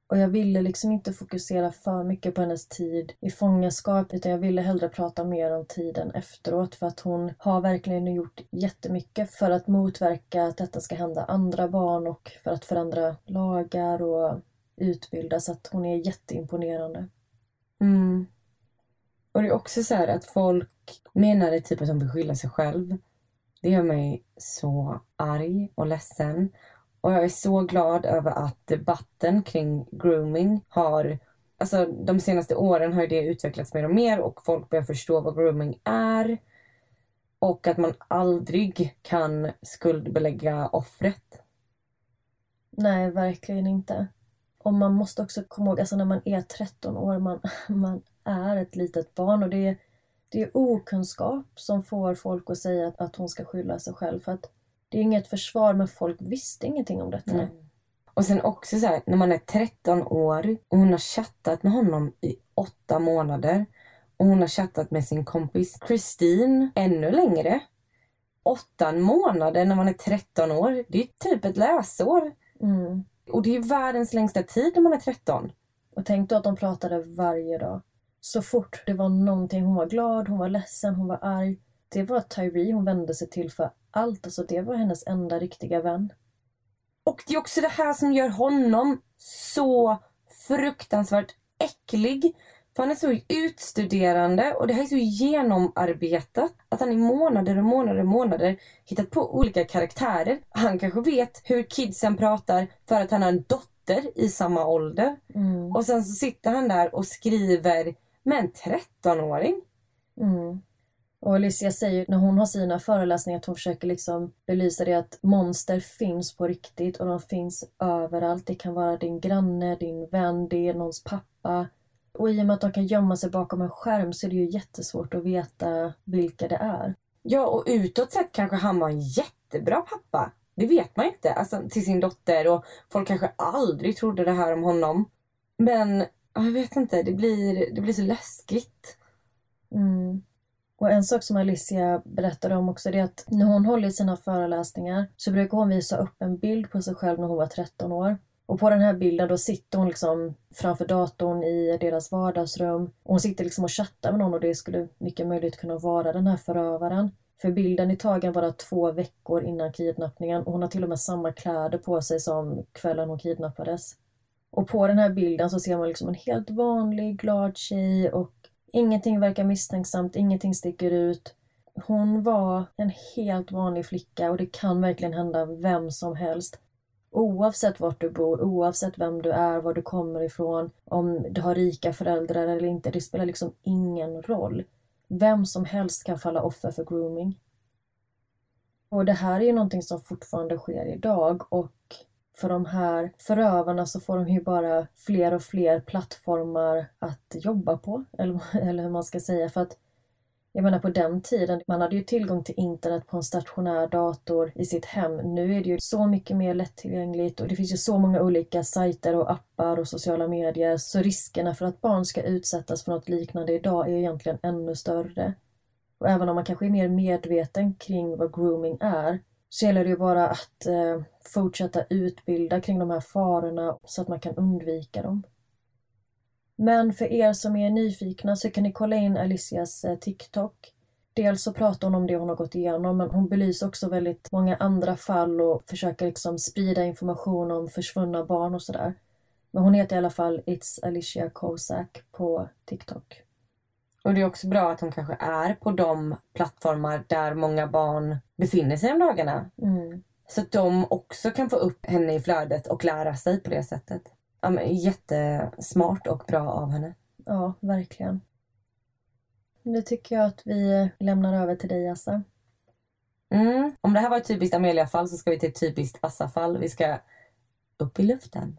Speaker 2: Och jag ville liksom inte fokusera för mycket på hennes tid i fångenskap utan jag ville hellre prata mer om tiden efteråt för att hon har verkligen gjort jättemycket för att motverka att detta ska hända andra barn och för att förändra lagar och utbilda så att hon är jätteimponerande.
Speaker 1: Mm. Och det är också så här att folk menade typ att de vill skylla sig själv. Det gör mig så arg och ledsen. Och jag är så glad över att debatten kring grooming har Alltså de senaste åren har det utvecklats mer och mer och folk börjar förstå vad grooming är. Och att man aldrig kan skuldbelägga offret.
Speaker 2: Nej, verkligen inte. Och man måste också komma ihåg, alltså när man är 13 år, man, man är ett litet barn och det är, det är okunskap som får folk att säga att, att hon ska skylla sig själv. För att det är inget försvar, men folk visste ingenting om detta.
Speaker 1: Mm. Och sen också så här, när man är 13 år och hon har chattat med honom i åtta månader och hon har chattat med sin kompis Christine ännu längre. Åtta månader när man är 13 år, det är typ ett läsår.
Speaker 2: Mm.
Speaker 1: Och det är världens längsta tid när man är 13.
Speaker 2: Och tänk då att de pratade varje dag. Så fort det var någonting, hon var glad, hon var ledsen, hon var arg. Det var Tyree hon vände sig till för allt. Alltså det var hennes enda riktiga vän.
Speaker 1: Och det är också det här som gör honom så fruktansvärt äcklig. För han är så utstuderande och det här är så genomarbetat. Att han i månader och månader och månader hittat på olika karaktärer. Han kanske vet hur kidsen pratar för att han har en dotter i samma ålder.
Speaker 2: Mm.
Speaker 1: Och sen så sitter han där och skriver med en 13-åring.
Speaker 2: Mm. Och Alicia säger när hon har sina föreläsningar att hon försöker liksom belysa det att monster finns på riktigt och de finns överallt. Det kan vara din granne, din vän, det är någons pappa. Och i och med att de kan gömma sig bakom en skärm så är det ju jättesvårt att veta vilka det är.
Speaker 1: Ja, och utåt sett kanske han var en jättebra pappa. Det vet man inte. Alltså till sin dotter och folk kanske aldrig trodde det här om honom. Men jag vet inte, det blir, det blir så läskigt.
Speaker 2: Mm. Och en sak som Alicia berättade om också det är att när hon håller sina föreläsningar så brukar hon visa upp en bild på sig själv när hon var 13 år. Och på den här bilden då sitter hon liksom framför datorn i deras vardagsrum. Och hon sitter liksom och chattar med någon och det skulle mycket möjligt kunna vara den här förövaren. För bilden är tagen bara två veckor innan kidnappningen och hon har till och med samma kläder på sig som kvällen hon kidnappades. Och på den här bilden så ser man liksom en helt vanlig, glad tjej och ingenting verkar misstänksamt, ingenting sticker ut. Hon var en helt vanlig flicka och det kan verkligen hända vem som helst. Oavsett vart du bor, oavsett vem du är, var du kommer ifrån, om du har rika föräldrar eller inte, det spelar liksom ingen roll. Vem som helst kan falla offer för grooming. Och det här är ju någonting som fortfarande sker idag och för de här förövarna så får de ju bara fler och fler plattformar att jobba på, eller, eller hur man ska säga. För att jag menar på den tiden, man hade ju tillgång till internet på en stationär dator i sitt hem. Nu är det ju så mycket mer lättillgängligt och det finns ju så många olika sajter och appar och sociala medier. Så riskerna för att barn ska utsättas för något liknande idag är ju egentligen ännu större. Och även om man kanske är mer medveten kring vad grooming är så gäller det ju bara att eh, fortsätta utbilda kring de här farorna så att man kan undvika dem. Men för er som är nyfikna så kan ni kolla in Alicias eh, TikTok. Dels så pratar hon om det hon har gått igenom men hon belyser också väldigt många andra fall och försöker liksom sprida information om försvunna barn och sådär. Men hon heter i alla fall It's Alicia Kozak på TikTok.
Speaker 1: Och det är också bra att hon kanske är på de plattformar där många barn befinner sig om dagarna.
Speaker 2: Mm.
Speaker 1: Så att de också kan få upp henne i flödet och lära sig på det sättet. Ja, men, jättesmart och bra av henne.
Speaker 2: Ja, verkligen. Nu tycker jag att vi lämnar över till dig, Assa.
Speaker 1: Mm. Om det här var ett typiskt Amelia-fall så ska vi till ett typiskt Assa-fall. Vi ska upp i luften.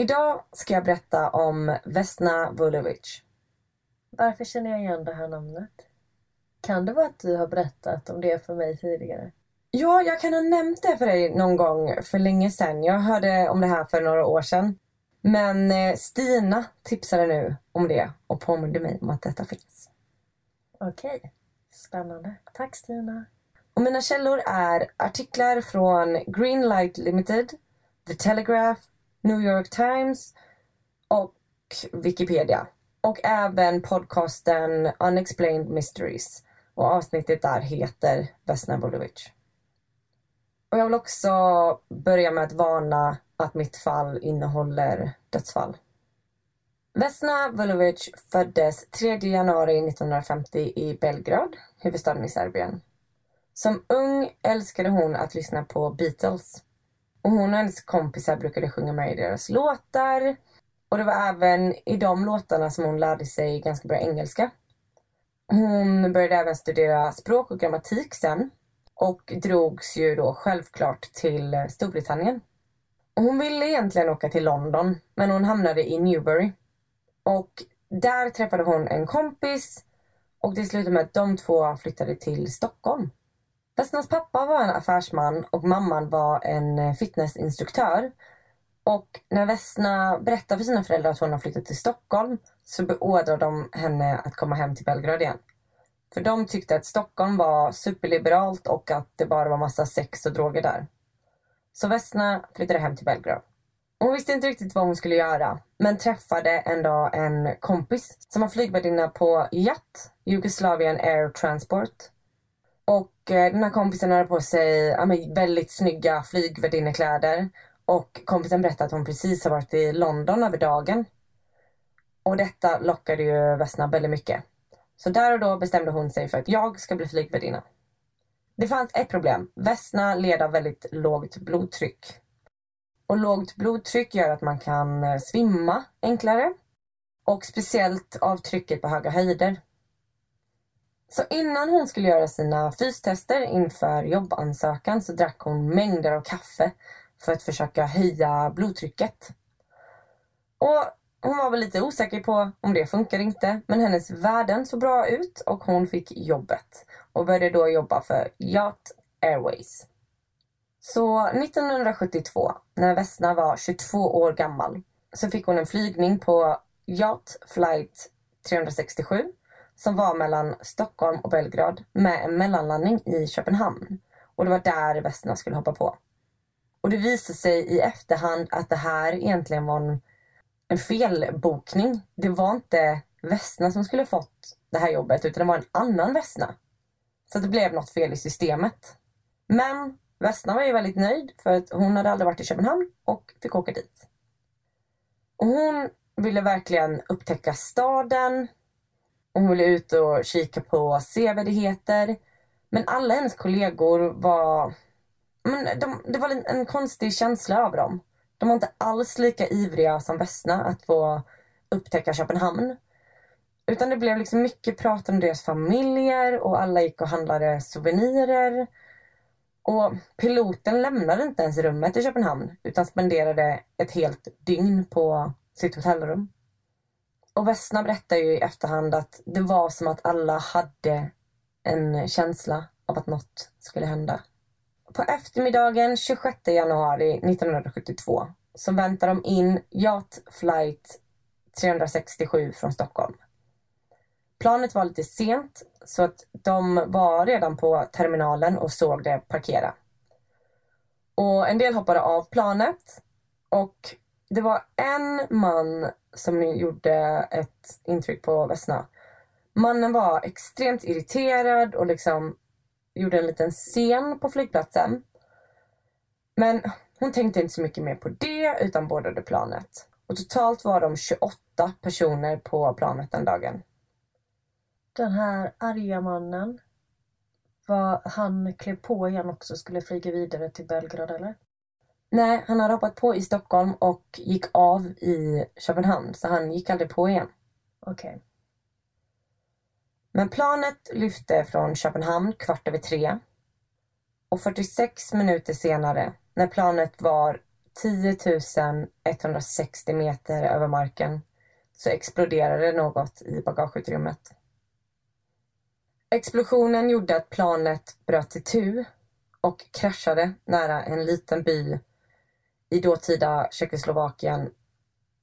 Speaker 1: Idag ska jag berätta om Vesna Vulovic.
Speaker 2: Varför känner jag igen det här namnet? Kan det vara att du har berättat om det för mig tidigare?
Speaker 1: Ja, jag kan ha nämnt det för dig någon gång för länge sedan. Jag hörde om det här för några år sedan. Men eh, Stina tipsade nu om det och påminde mig om att detta finns.
Speaker 2: Okej, spännande. Tack Stina.
Speaker 1: Och mina källor är artiklar från Greenlight Limited, The Telegraph, New York Times och Wikipedia. Och även podcasten Unexplained Mysteries. Och avsnittet där heter Vesna Vulovic. Och jag vill också börja med att varna att mitt fall innehåller dödsfall. Vesna Vulovic föddes 3 januari 1950 i Belgrad, huvudstaden i Serbien. Som ung älskade hon att lyssna på Beatles. Och hon och hennes kompisar brukade sjunga med i deras låtar. Och det var även i de låtarna som hon lärde sig ganska bra engelska. Hon började även studera språk och grammatik sen. Och drogs ju då självklart till Storbritannien. Och hon ville egentligen åka till London, men hon hamnade i Newbury. Och där träffade hon en kompis och det slutade med att de två flyttade till Stockholm. Vesnas pappa var en affärsman och mamman var en eh, fitnessinstruktör. Och när Vesna berättar för sina föräldrar att hon har flyttat till Stockholm så beordrar de henne att komma hem till Belgrad igen. För de tyckte att Stockholm var superliberalt och att det bara var massa sex och droger där. Så Vesna flyttade hem till Belgrad. Hon visste inte riktigt vad hon skulle göra, men träffade en dag en kompis som var flygvärdinna på JAT, Jugoslavian Air Transport. Och eh, den här kompisen hade på sig ja, men, väldigt snygga flygvärdinnekläder. Och kompisen berättade att hon precis har varit i London över dagen. Och detta lockade ju Vesna väldigt mycket. Så där och då bestämde hon sig för att jag ska bli flygvärdinna. Det fanns ett problem. Vesna led av väldigt lågt blodtryck. Och lågt blodtryck gör att man kan eh, svimma enklare. Och speciellt av trycket på höga höjder. Så innan hon skulle göra sina fystester inför jobbansökan så drack hon mängder av kaffe för att försöka höja blodtrycket. Och hon var väl lite osäker på om det funkar inte, men hennes värden såg bra ut och hon fick jobbet och började då jobba för Yacht Airways. Så 1972, när Vesna var 22 år gammal, så fick hon en flygning på Yacht Flight 367 som var mellan Stockholm och Belgrad med en mellanlandning i Köpenhamn. Och det var där Vesna skulle hoppa på. Och det visade sig i efterhand att det här egentligen var en, en felbokning. Det var inte Vesna som skulle fått det här jobbet utan det var en annan Vesna. Så det blev något fel i systemet. Men Vesna var ju väldigt nöjd för att hon hade aldrig varit i Köpenhamn och fick åka dit. Och hon ville verkligen upptäcka staden. Och hon ville ut och kika på sevärdheter. Men alla hennes kollegor var... Men de, det var en, en konstig känsla över dem. De var inte alls lika ivriga som Vesna att få upptäcka Köpenhamn. Utan det blev liksom mycket prat om deras familjer och alla gick och handlade souvenirer. Och piloten lämnade inte ens rummet i Köpenhamn utan spenderade ett helt dygn på sitt hotellrum. Och Vesna berättar ju i efterhand att det var som att alla hade en känsla av att något skulle hända. På eftermiddagen 26 januari 1972 så väntar de in Yacht Flight 367 från Stockholm. Planet var lite sent Så att de var redan på terminalen och såg det parkera. Och en del hoppade av planet och det var en man som gjorde ett intryck på Vesna. Mannen var extremt irriterad och liksom gjorde en liten scen på flygplatsen. Men hon tänkte inte så mycket mer på det utan boardade planet. Och totalt var de 28 personer på planet den dagen.
Speaker 2: Den här arga mannen, var han klev på igen också skulle flyga vidare till Belgrad eller?
Speaker 1: Nej, han hade hoppat på i Stockholm och gick av i Köpenhamn så han gick aldrig på igen.
Speaker 2: Okej. Okay.
Speaker 1: Men planet lyfte från Köpenhamn kvart över tre. Och 46 minuter senare, när planet var 10 160 meter över marken, så exploderade något i bagageutrymmet. Explosionen gjorde att planet bröt itu och kraschade nära en liten by i dåtida Tjeckoslovakien.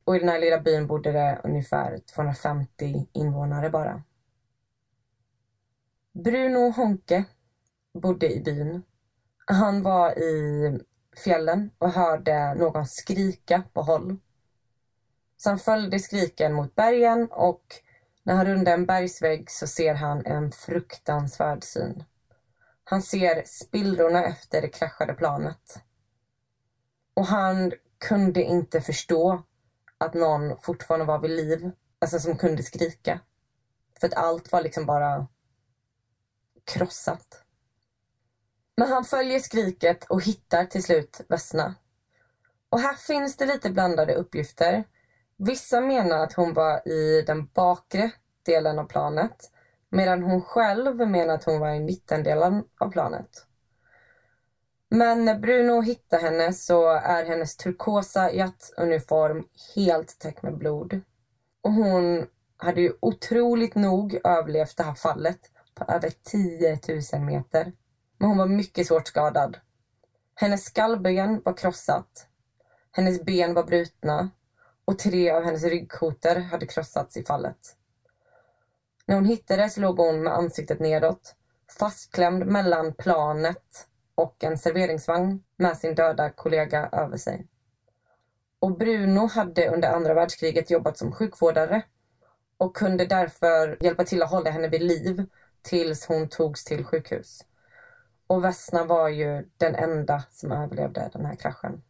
Speaker 1: Och i den här lilla byn bodde det ungefär 250 invånare bara. Bruno Honke bodde i byn. Han var i fjällen och hörde någon skrika på håll. Så han följde skriken mot bergen och när han rundar en bergsvägg så ser han en fruktansvärd syn. Han ser spillrorna efter det kraschade planet. Och han kunde inte förstå att någon fortfarande var vid liv, alltså som kunde skrika. För att allt var liksom bara krossat. Men han följer skriket och hittar till slut Vesna. Och här finns det lite blandade uppgifter. Vissa menar att hon var i den bakre delen av planet medan hon själv menar att hon var i mittendelen av planet. Men när Bruno hittar henne så är hennes turkosa jattuniform helt täckt med blod. Och hon hade ju otroligt nog överlevt det här fallet på över 10 000 meter. Men hon var mycket svårt skadad. Hennes skallben var krossat. Hennes ben var brutna och tre av hennes ryggkotor hade krossats i fallet. När hon hittades låg hon med ansiktet nedåt, fastklämd mellan planet och en serveringsvagn med sin döda kollega över sig. Och Bruno hade under andra världskriget jobbat som sjukvårdare och kunde därför hjälpa till att hålla henne vid liv tills hon togs till sjukhus. Och Vesna var ju den enda som överlevde den här kraschen.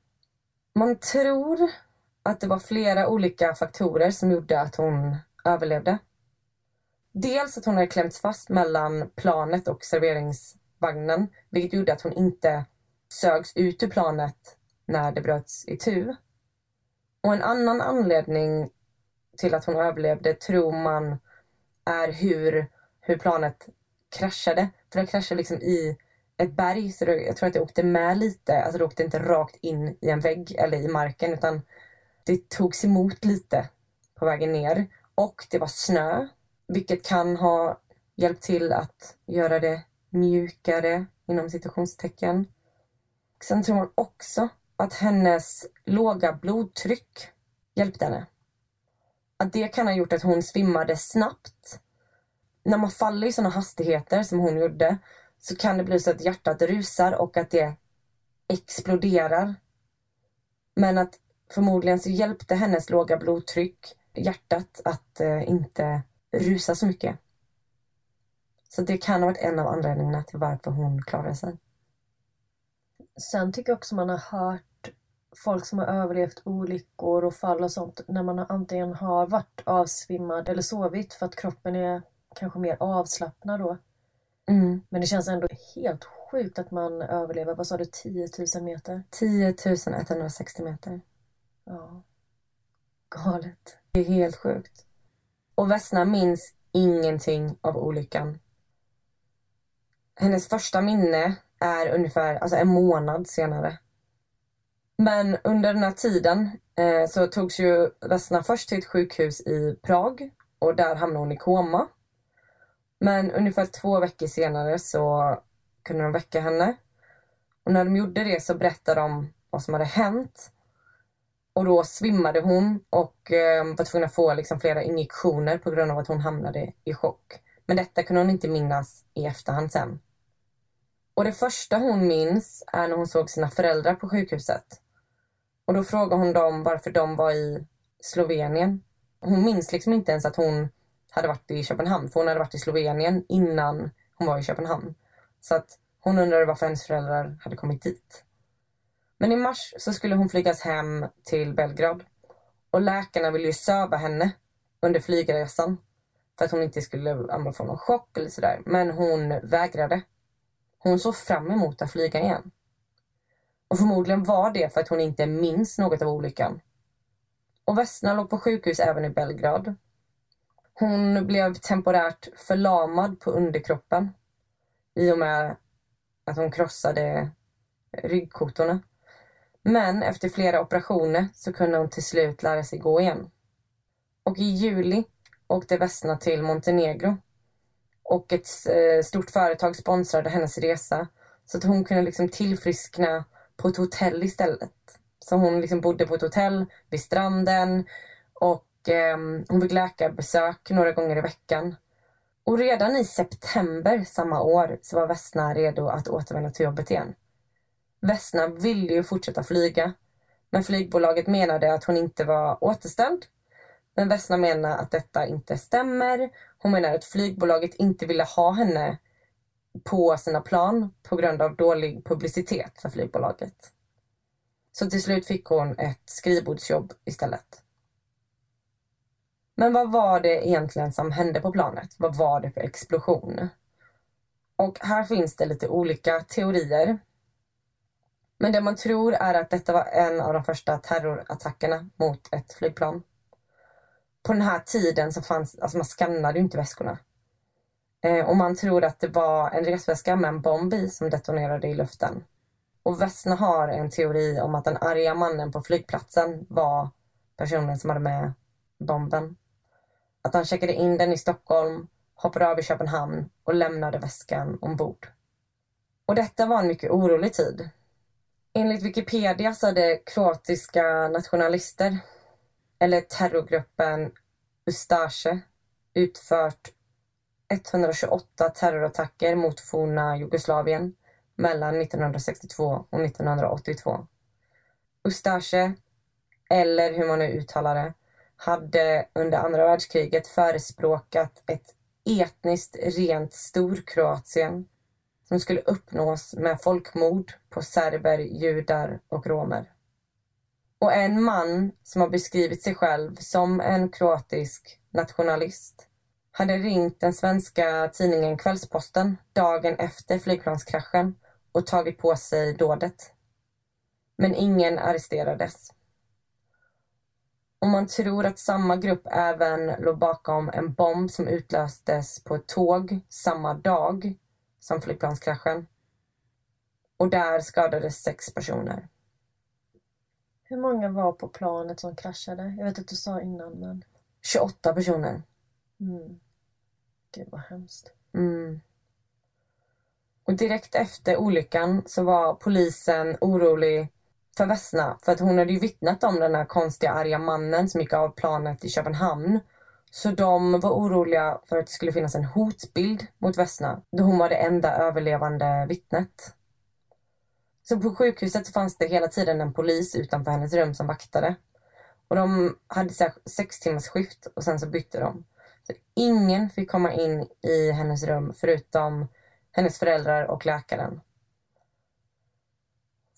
Speaker 1: Man tror att det var flera olika faktorer som gjorde att hon överlevde. Dels att hon hade klämts fast mellan planet och vagnen, vilket gjorde att hon inte sögs ut ur planet när det bröts i tu. Och en annan anledning till att hon överlevde tror man är hur, hur planet kraschade. För det kraschade liksom i ett berg så det, jag tror att det åkte med lite. Alltså det åkte inte rakt in i en vägg eller i marken utan det togs emot lite på vägen ner. Och det var snö vilket kan ha hjälpt till att göra det mjukare inom citationstecken. Sen tror man också att hennes låga blodtryck hjälpte henne. Att det kan ha gjort att hon svimmade snabbt. När man faller i sådana hastigheter som hon gjorde så kan det bli så att hjärtat rusar och att det exploderar. Men att förmodligen så hjälpte hennes låga blodtryck hjärtat att eh, inte rusa så mycket. Så det kan ha varit en av anledningarna till varför hon klarade sig.
Speaker 2: Sen tycker jag också man har hört folk som har överlevt olyckor och fall och sånt när man antingen har varit avsvimmad eller sovit för att kroppen är kanske mer avslappnad då.
Speaker 1: Mm.
Speaker 2: Men det känns ändå helt sjukt att man överlever, vad sa du, 10 000 meter?
Speaker 1: 10 160 meter.
Speaker 2: Ja. Galet.
Speaker 1: Det är helt sjukt. Och Vesna minns ingenting av olyckan. Hennes första minne är ungefär alltså en månad senare. Men under den här tiden eh, så togs ju Vesna först till ett sjukhus i Prag och där hamnade hon i koma. Men ungefär två veckor senare så kunde de väcka henne. Och när de gjorde det så berättade de vad som hade hänt. Och då svimmade hon och eh, var tvungen att få liksom, flera injektioner på grund av att hon hamnade i chock. Men detta kunde hon inte minnas i efterhand sen. Och det första hon minns är när hon såg sina föräldrar på sjukhuset. Och då frågar hon dem varför de var i Slovenien. Hon minns liksom inte ens att hon hade varit i Köpenhamn, för hon hade varit i Slovenien innan hon var i Köpenhamn. Så att hon undrade varför hennes föräldrar hade kommit dit. Men i mars så skulle hon flygas hem till Belgrad. Och läkarna ville ju söva henne under flygresan. För att hon inte skulle få någon chock eller sådär. Men hon vägrade. Hon såg fram emot att flyga igen. Och förmodligen var det för att hon inte minns något av olyckan. Och Vesna låg på sjukhus även i Belgrad. Hon blev temporärt förlamad på underkroppen i och med att hon krossade ryggkotorna. Men efter flera operationer så kunde hon till slut lära sig gå igen. Och i juli åkte Vesna till Montenegro. Och ett eh, stort företag sponsrade hennes resa så att hon kunde liksom tillfriskna på ett hotell istället. Så hon liksom bodde på ett hotell vid stranden och eh, hon fick läkarbesök några gånger i veckan. Och redan i september samma år så var Vesna redo att återvända till jobbet igen. Vesna ville ju fortsätta flyga, men flygbolaget menade att hon inte var återställd. Men Vesna menar att detta inte stämmer. Hon menar att flygbolaget inte ville ha henne på sina plan på grund av dålig publicitet för flygbolaget. Så till slut fick hon ett skrivbordsjobb istället. Men vad var det egentligen som hände på planet? Vad var det för explosion? Och här finns det lite olika teorier. Men det man tror är att detta var en av de första terrorattackerna mot ett flygplan. På den här tiden så fanns, alltså man skannade ju inte väskorna. Eh, och man tror att det var en resväska med en bomb i som detonerade i luften. Och Vesna har en teori om att den arga mannen på flygplatsen var personen som hade med bomben. Att han checkade in den i Stockholm, hoppade av i Köpenhamn och lämnade väskan ombord. Och detta var en mycket orolig tid. Enligt Wikipedia så hade kroatiska nationalister, eller terrorgruppen Ustache utfört 128 terrorattacker mot forna Jugoslavien mellan 1962 och 1982. Ustache, eller hur man nu uttalar det, hade under andra världskriget förespråkat ett etniskt rent Storkroatien som skulle uppnås med folkmord på serber, judar och romer. Och en man som har beskrivit sig själv som en kroatisk nationalist hade ringt den svenska tidningen Kvällsposten dagen efter flygplanskraschen och tagit på sig dådet. Men ingen arresterades. Och man tror att samma grupp även låg bakom en bomb som utlöstes på ett tåg samma dag som flygplanskraschen. Och där skadades sex personer.
Speaker 2: Hur många var på planet som kraschade? Jag vet att du sa innan men...
Speaker 1: 28 personer.
Speaker 2: Mm. Gud vad hemskt.
Speaker 1: Mm. Och direkt efter olyckan så var polisen orolig för Vesna för att hon hade ju vittnat om den här konstiga arga mannen som gick av planet i Köpenhamn. Så de var oroliga för att det skulle finnas en hotbild mot Vesna då hon var det enda överlevande vittnet. Så på sjukhuset fanns det hela tiden en polis utanför hennes rum som vaktade. Och de hade sex timmars skift och sen så bytte de. Så ingen fick komma in i hennes rum förutom hennes föräldrar och läkaren.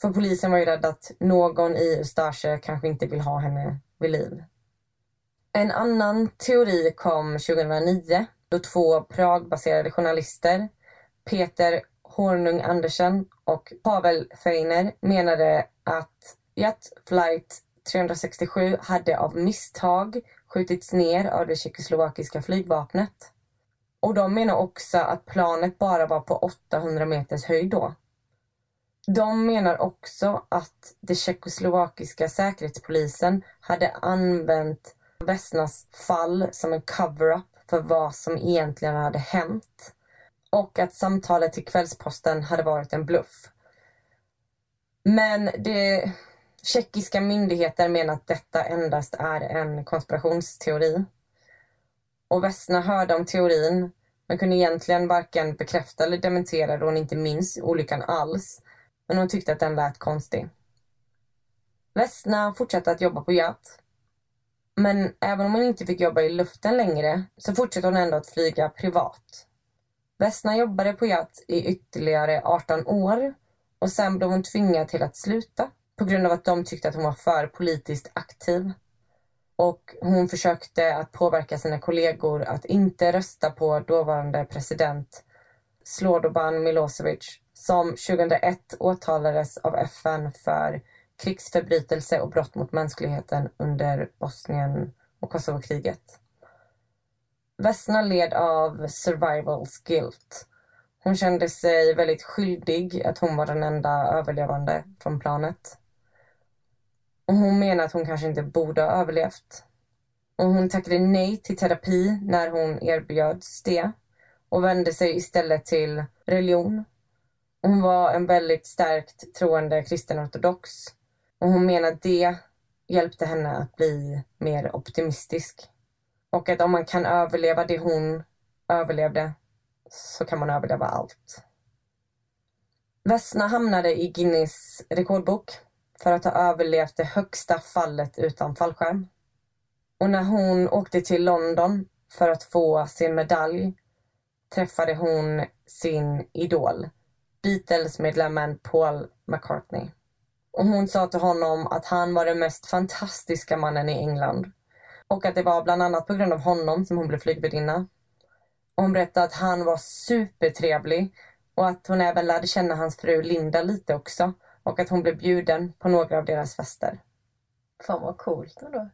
Speaker 1: För polisen var ju rädd att någon i Ustasja kanske inte vill ha henne vid liv. En annan teori kom 2009 då två Pragbaserade journalister, Peter Hornung Andersen och Pavel Feiner menade att Jet Flight 367 hade av misstag skjutits ner av det tjeckoslovakiska flygvapnet. Och de menar också att planet bara var på 800 meters höjd då. De menar också att det tjeckoslovakiska säkerhetspolisen hade använt Vesnas fall som en cover-up för vad som egentligen hade hänt. Och att samtalet till Kvällsposten hade varit en bluff. Men det tjeckiska myndigheter menar att detta endast är en konspirationsteori. Och Vesna hörde om teorin men kunde egentligen varken bekräfta eller dementera då hon inte minns olyckan alls. Men hon tyckte att den lät konstig. Vesna fortsatte att jobba på Jat, Men även om hon inte fick jobba i luften längre så fortsatte hon ändå att flyga privat. Vesna jobbade på Yacht i ytterligare 18 år och sen blev hon tvingad till att sluta på grund av att de tyckte att hon var för politiskt aktiv. Och hon försökte att påverka sina kollegor att inte rösta på dåvarande president Slobodan Milosevic som 2001 åtalades av FN för krigsförbrytelse och brott mot mänskligheten under Bosnien och Kosovokriget. Vesna led av survival's guilt. Hon kände sig väldigt skyldig att hon var den enda överlevande från planet. Och hon menar att hon kanske inte borde ha överlevt. Och hon tackade nej till terapi när hon erbjöds det och vände sig istället till religion. Hon var en väldigt starkt troende kristenortodox och hon menar att det hjälpte henne att bli mer optimistisk. Och att om man kan överleva det hon överlevde så kan man överleva allt. Vesna hamnade i Guinness rekordbok för att ha överlevt det högsta fallet utan fallskärm. Och när hon åkte till London för att få sin medalj träffade hon sin idol, Beatles-medlemmen Paul McCartney. Och hon sa till honom att han var den mest fantastiska mannen i England. Och att det var bland annat på grund av honom som hon blev flygvärdinna. Och hon berättade att han var supertrevlig och att hon även lärde känna hans fru Linda lite också. Och att hon blev bjuden på några av deras fester.
Speaker 2: Fan vad coolt ändå.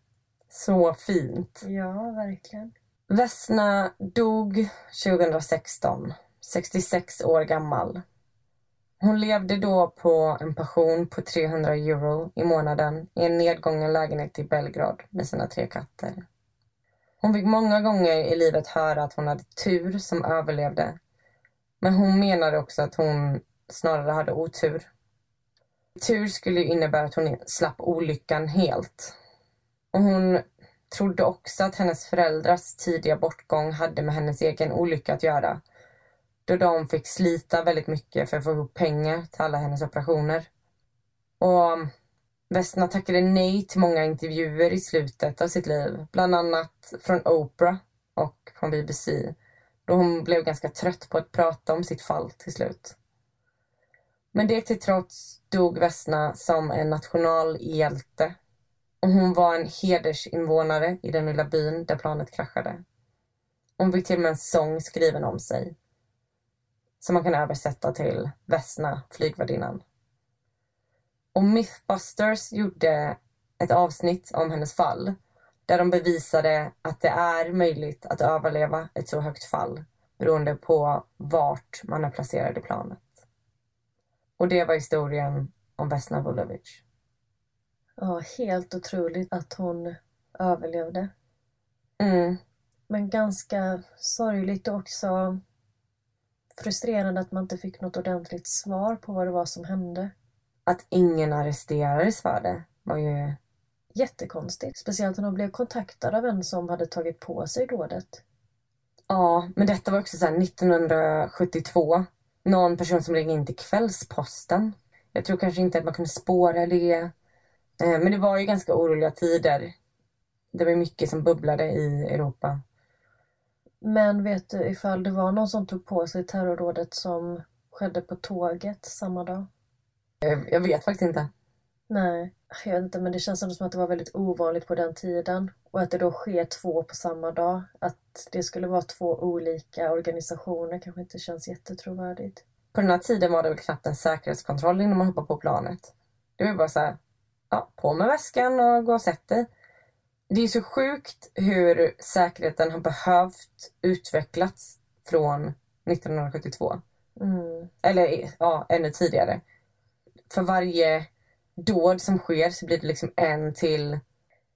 Speaker 1: Så fint.
Speaker 2: Ja, verkligen.
Speaker 1: Vesna dog 2016, 66 år gammal. Hon levde då på en pension på 300 euro i månaden i en nedgången lägenhet i Belgrad med sina tre katter. Hon fick många gånger i livet höra att hon hade tur som överlevde. Men hon menade också att hon snarare hade otur. Tur skulle innebära att hon slapp olyckan helt. Och hon trodde också att hennes föräldrars tidiga bortgång hade med hennes egen olycka att göra då de fick slita väldigt mycket för att få ihop pengar till alla hennes operationer. Och um, Vesna tackade nej till många intervjuer i slutet av sitt liv, bland annat från Oprah och från BBC, då hon blev ganska trött på att prata om sitt fall till slut. Men det till trots dog Vesna som en nationalhjälte och hon var en hedersinvånare i den lilla byn där planet kraschade. Hon fick till och med en sång skriven om sig som man kan översätta till Vesna, flygvärdinnan. Och Mythbusters gjorde ett avsnitt om hennes fall där de bevisade att det är möjligt att överleva ett så högt fall beroende på vart man är placerad i planet. Och det var historien om Vesna Vulovic.
Speaker 2: Ja, helt otroligt att hon överlevde.
Speaker 1: Mm.
Speaker 2: Men ganska sorgligt också frustrerande att man inte fick något ordentligt svar på vad det var som hände.
Speaker 1: Att ingen arresterades för det var ju...
Speaker 2: Jättekonstigt. Speciellt när de blev kontaktade av en som hade tagit på sig dådet.
Speaker 1: Ja, men detta var också så 1972. Någon person som ringde in till Kvällsposten. Jag tror kanske inte att man kunde spåra det. Eh, men det var ju ganska oroliga tider. Det var mycket som bubblade i Europa.
Speaker 2: Men vet du ifall det var någon som tog på sig terrordådet som skedde på tåget samma dag?
Speaker 1: Jag, jag vet faktiskt inte.
Speaker 2: Nej, jag vet inte men det känns som att det var väldigt ovanligt på den tiden. Och att det då sker två på samma dag. Att det skulle vara två olika organisationer kanske inte känns jättetrovärdigt.
Speaker 1: På den här tiden var det väl knappt en säkerhetskontroll innan man hoppade på planet. Det var bara så här, ja, på med väskan och gå och sätt dig. Det är så sjukt hur säkerheten har behövt utvecklats från 1972.
Speaker 2: Mm.
Speaker 1: Eller ja, ännu tidigare. För varje dåd som sker så blir det liksom en till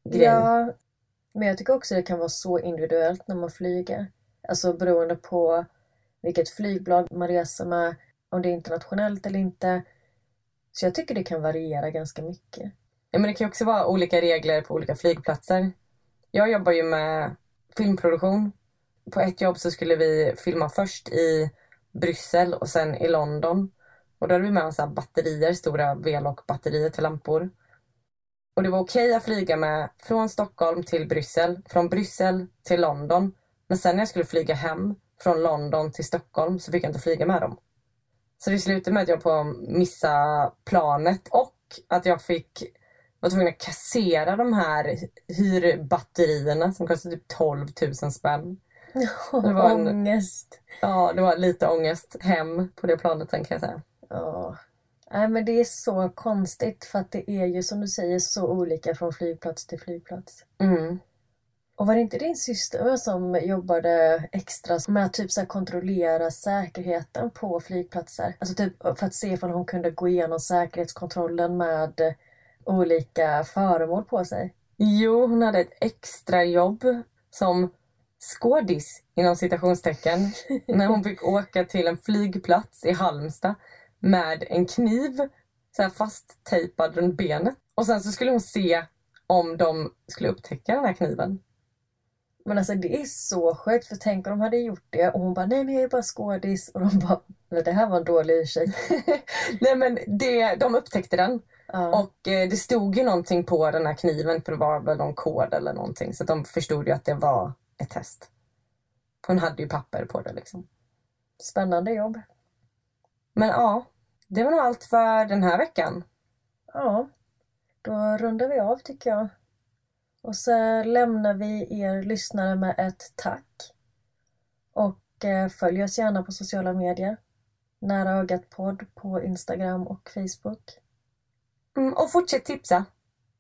Speaker 1: grej.
Speaker 2: Ja, men jag tycker också det kan vara så individuellt när man flyger. Alltså beroende på vilket flygbolag man reser med, om det är internationellt eller inte. Så jag tycker det kan variera ganska mycket.
Speaker 1: Ja, men det kan också vara olika regler på olika flygplatser. Jag jobbar ju med filmproduktion. på ett jobb så skulle vi filma först i Bryssel och sen i London. Och då hade vi med oss batterier, stora V-lock-batterier till lampor. Och det var okej att flyga med från Stockholm till Bryssel, från Bryssel till London. Men sen när jag skulle flyga hem från London till Stockholm så fick jag inte flyga med dem. Så det slutade med att jag på missa planet och att jag fick var tvungen att kassera de här hyrbatterierna som kostade typ 12 000 spänn.
Speaker 2: Det var en, ångest.
Speaker 1: Ja, det var lite ångest hem på det planet sen kan jag säga.
Speaker 2: Ja. Nej men det är så konstigt för att det är ju som du säger så olika från flygplats till flygplats.
Speaker 1: Mm.
Speaker 2: Och var det inte din syster som jobbade extra med att typ så kontrollera säkerheten på flygplatser? Alltså typ för att se ifall hon kunde gå igenom säkerhetskontrollen med olika föremål på sig?
Speaker 1: Jo, hon hade ett extra jobb som skådis inom citationstecken när hon fick åka till en flygplats i Halmstad med en kniv så här fasttejpad runt benet. Och sen så skulle hon se om de skulle upptäcka den här kniven.
Speaker 2: Men alltså det är så sjukt för tänk om de hade gjort det och hon bara nej men jag är bara skådis och de bara men det här var en dålig ursäkt.
Speaker 1: nej men det, de upptäckte den. Ja. Och eh, det stod ju någonting på den här kniven för det var väl någon kod eller någonting så de förstod ju att det var ett test. Hon hade ju papper på det liksom.
Speaker 2: Spännande jobb.
Speaker 1: Men ja, det var nog allt för den här veckan.
Speaker 2: Ja, då rundar vi av tycker jag. Och så lämnar vi er lyssnare med ett tack. Och eh, följ oss gärna på sociala medier. Nära ögat podd på Instagram och Facebook.
Speaker 1: Mm, och fortsätt tipsa.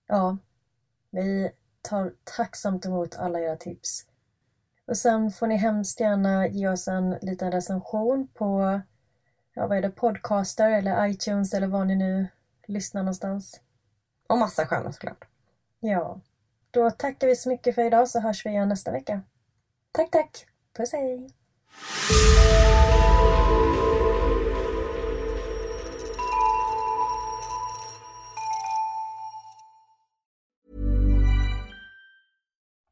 Speaker 2: Ja, vi tar tacksamt emot alla era tips. Och sen får ni hemskt gärna ge oss en liten recension på ja, vad är det, Podcaster eller iTunes eller var ni nu lyssnar någonstans.
Speaker 1: Och massa stjärnor såklart.
Speaker 2: Ja. Då tackar vi så mycket för idag så hörs vi igen nästa vecka.
Speaker 1: Tack, tack.
Speaker 2: Puss hej.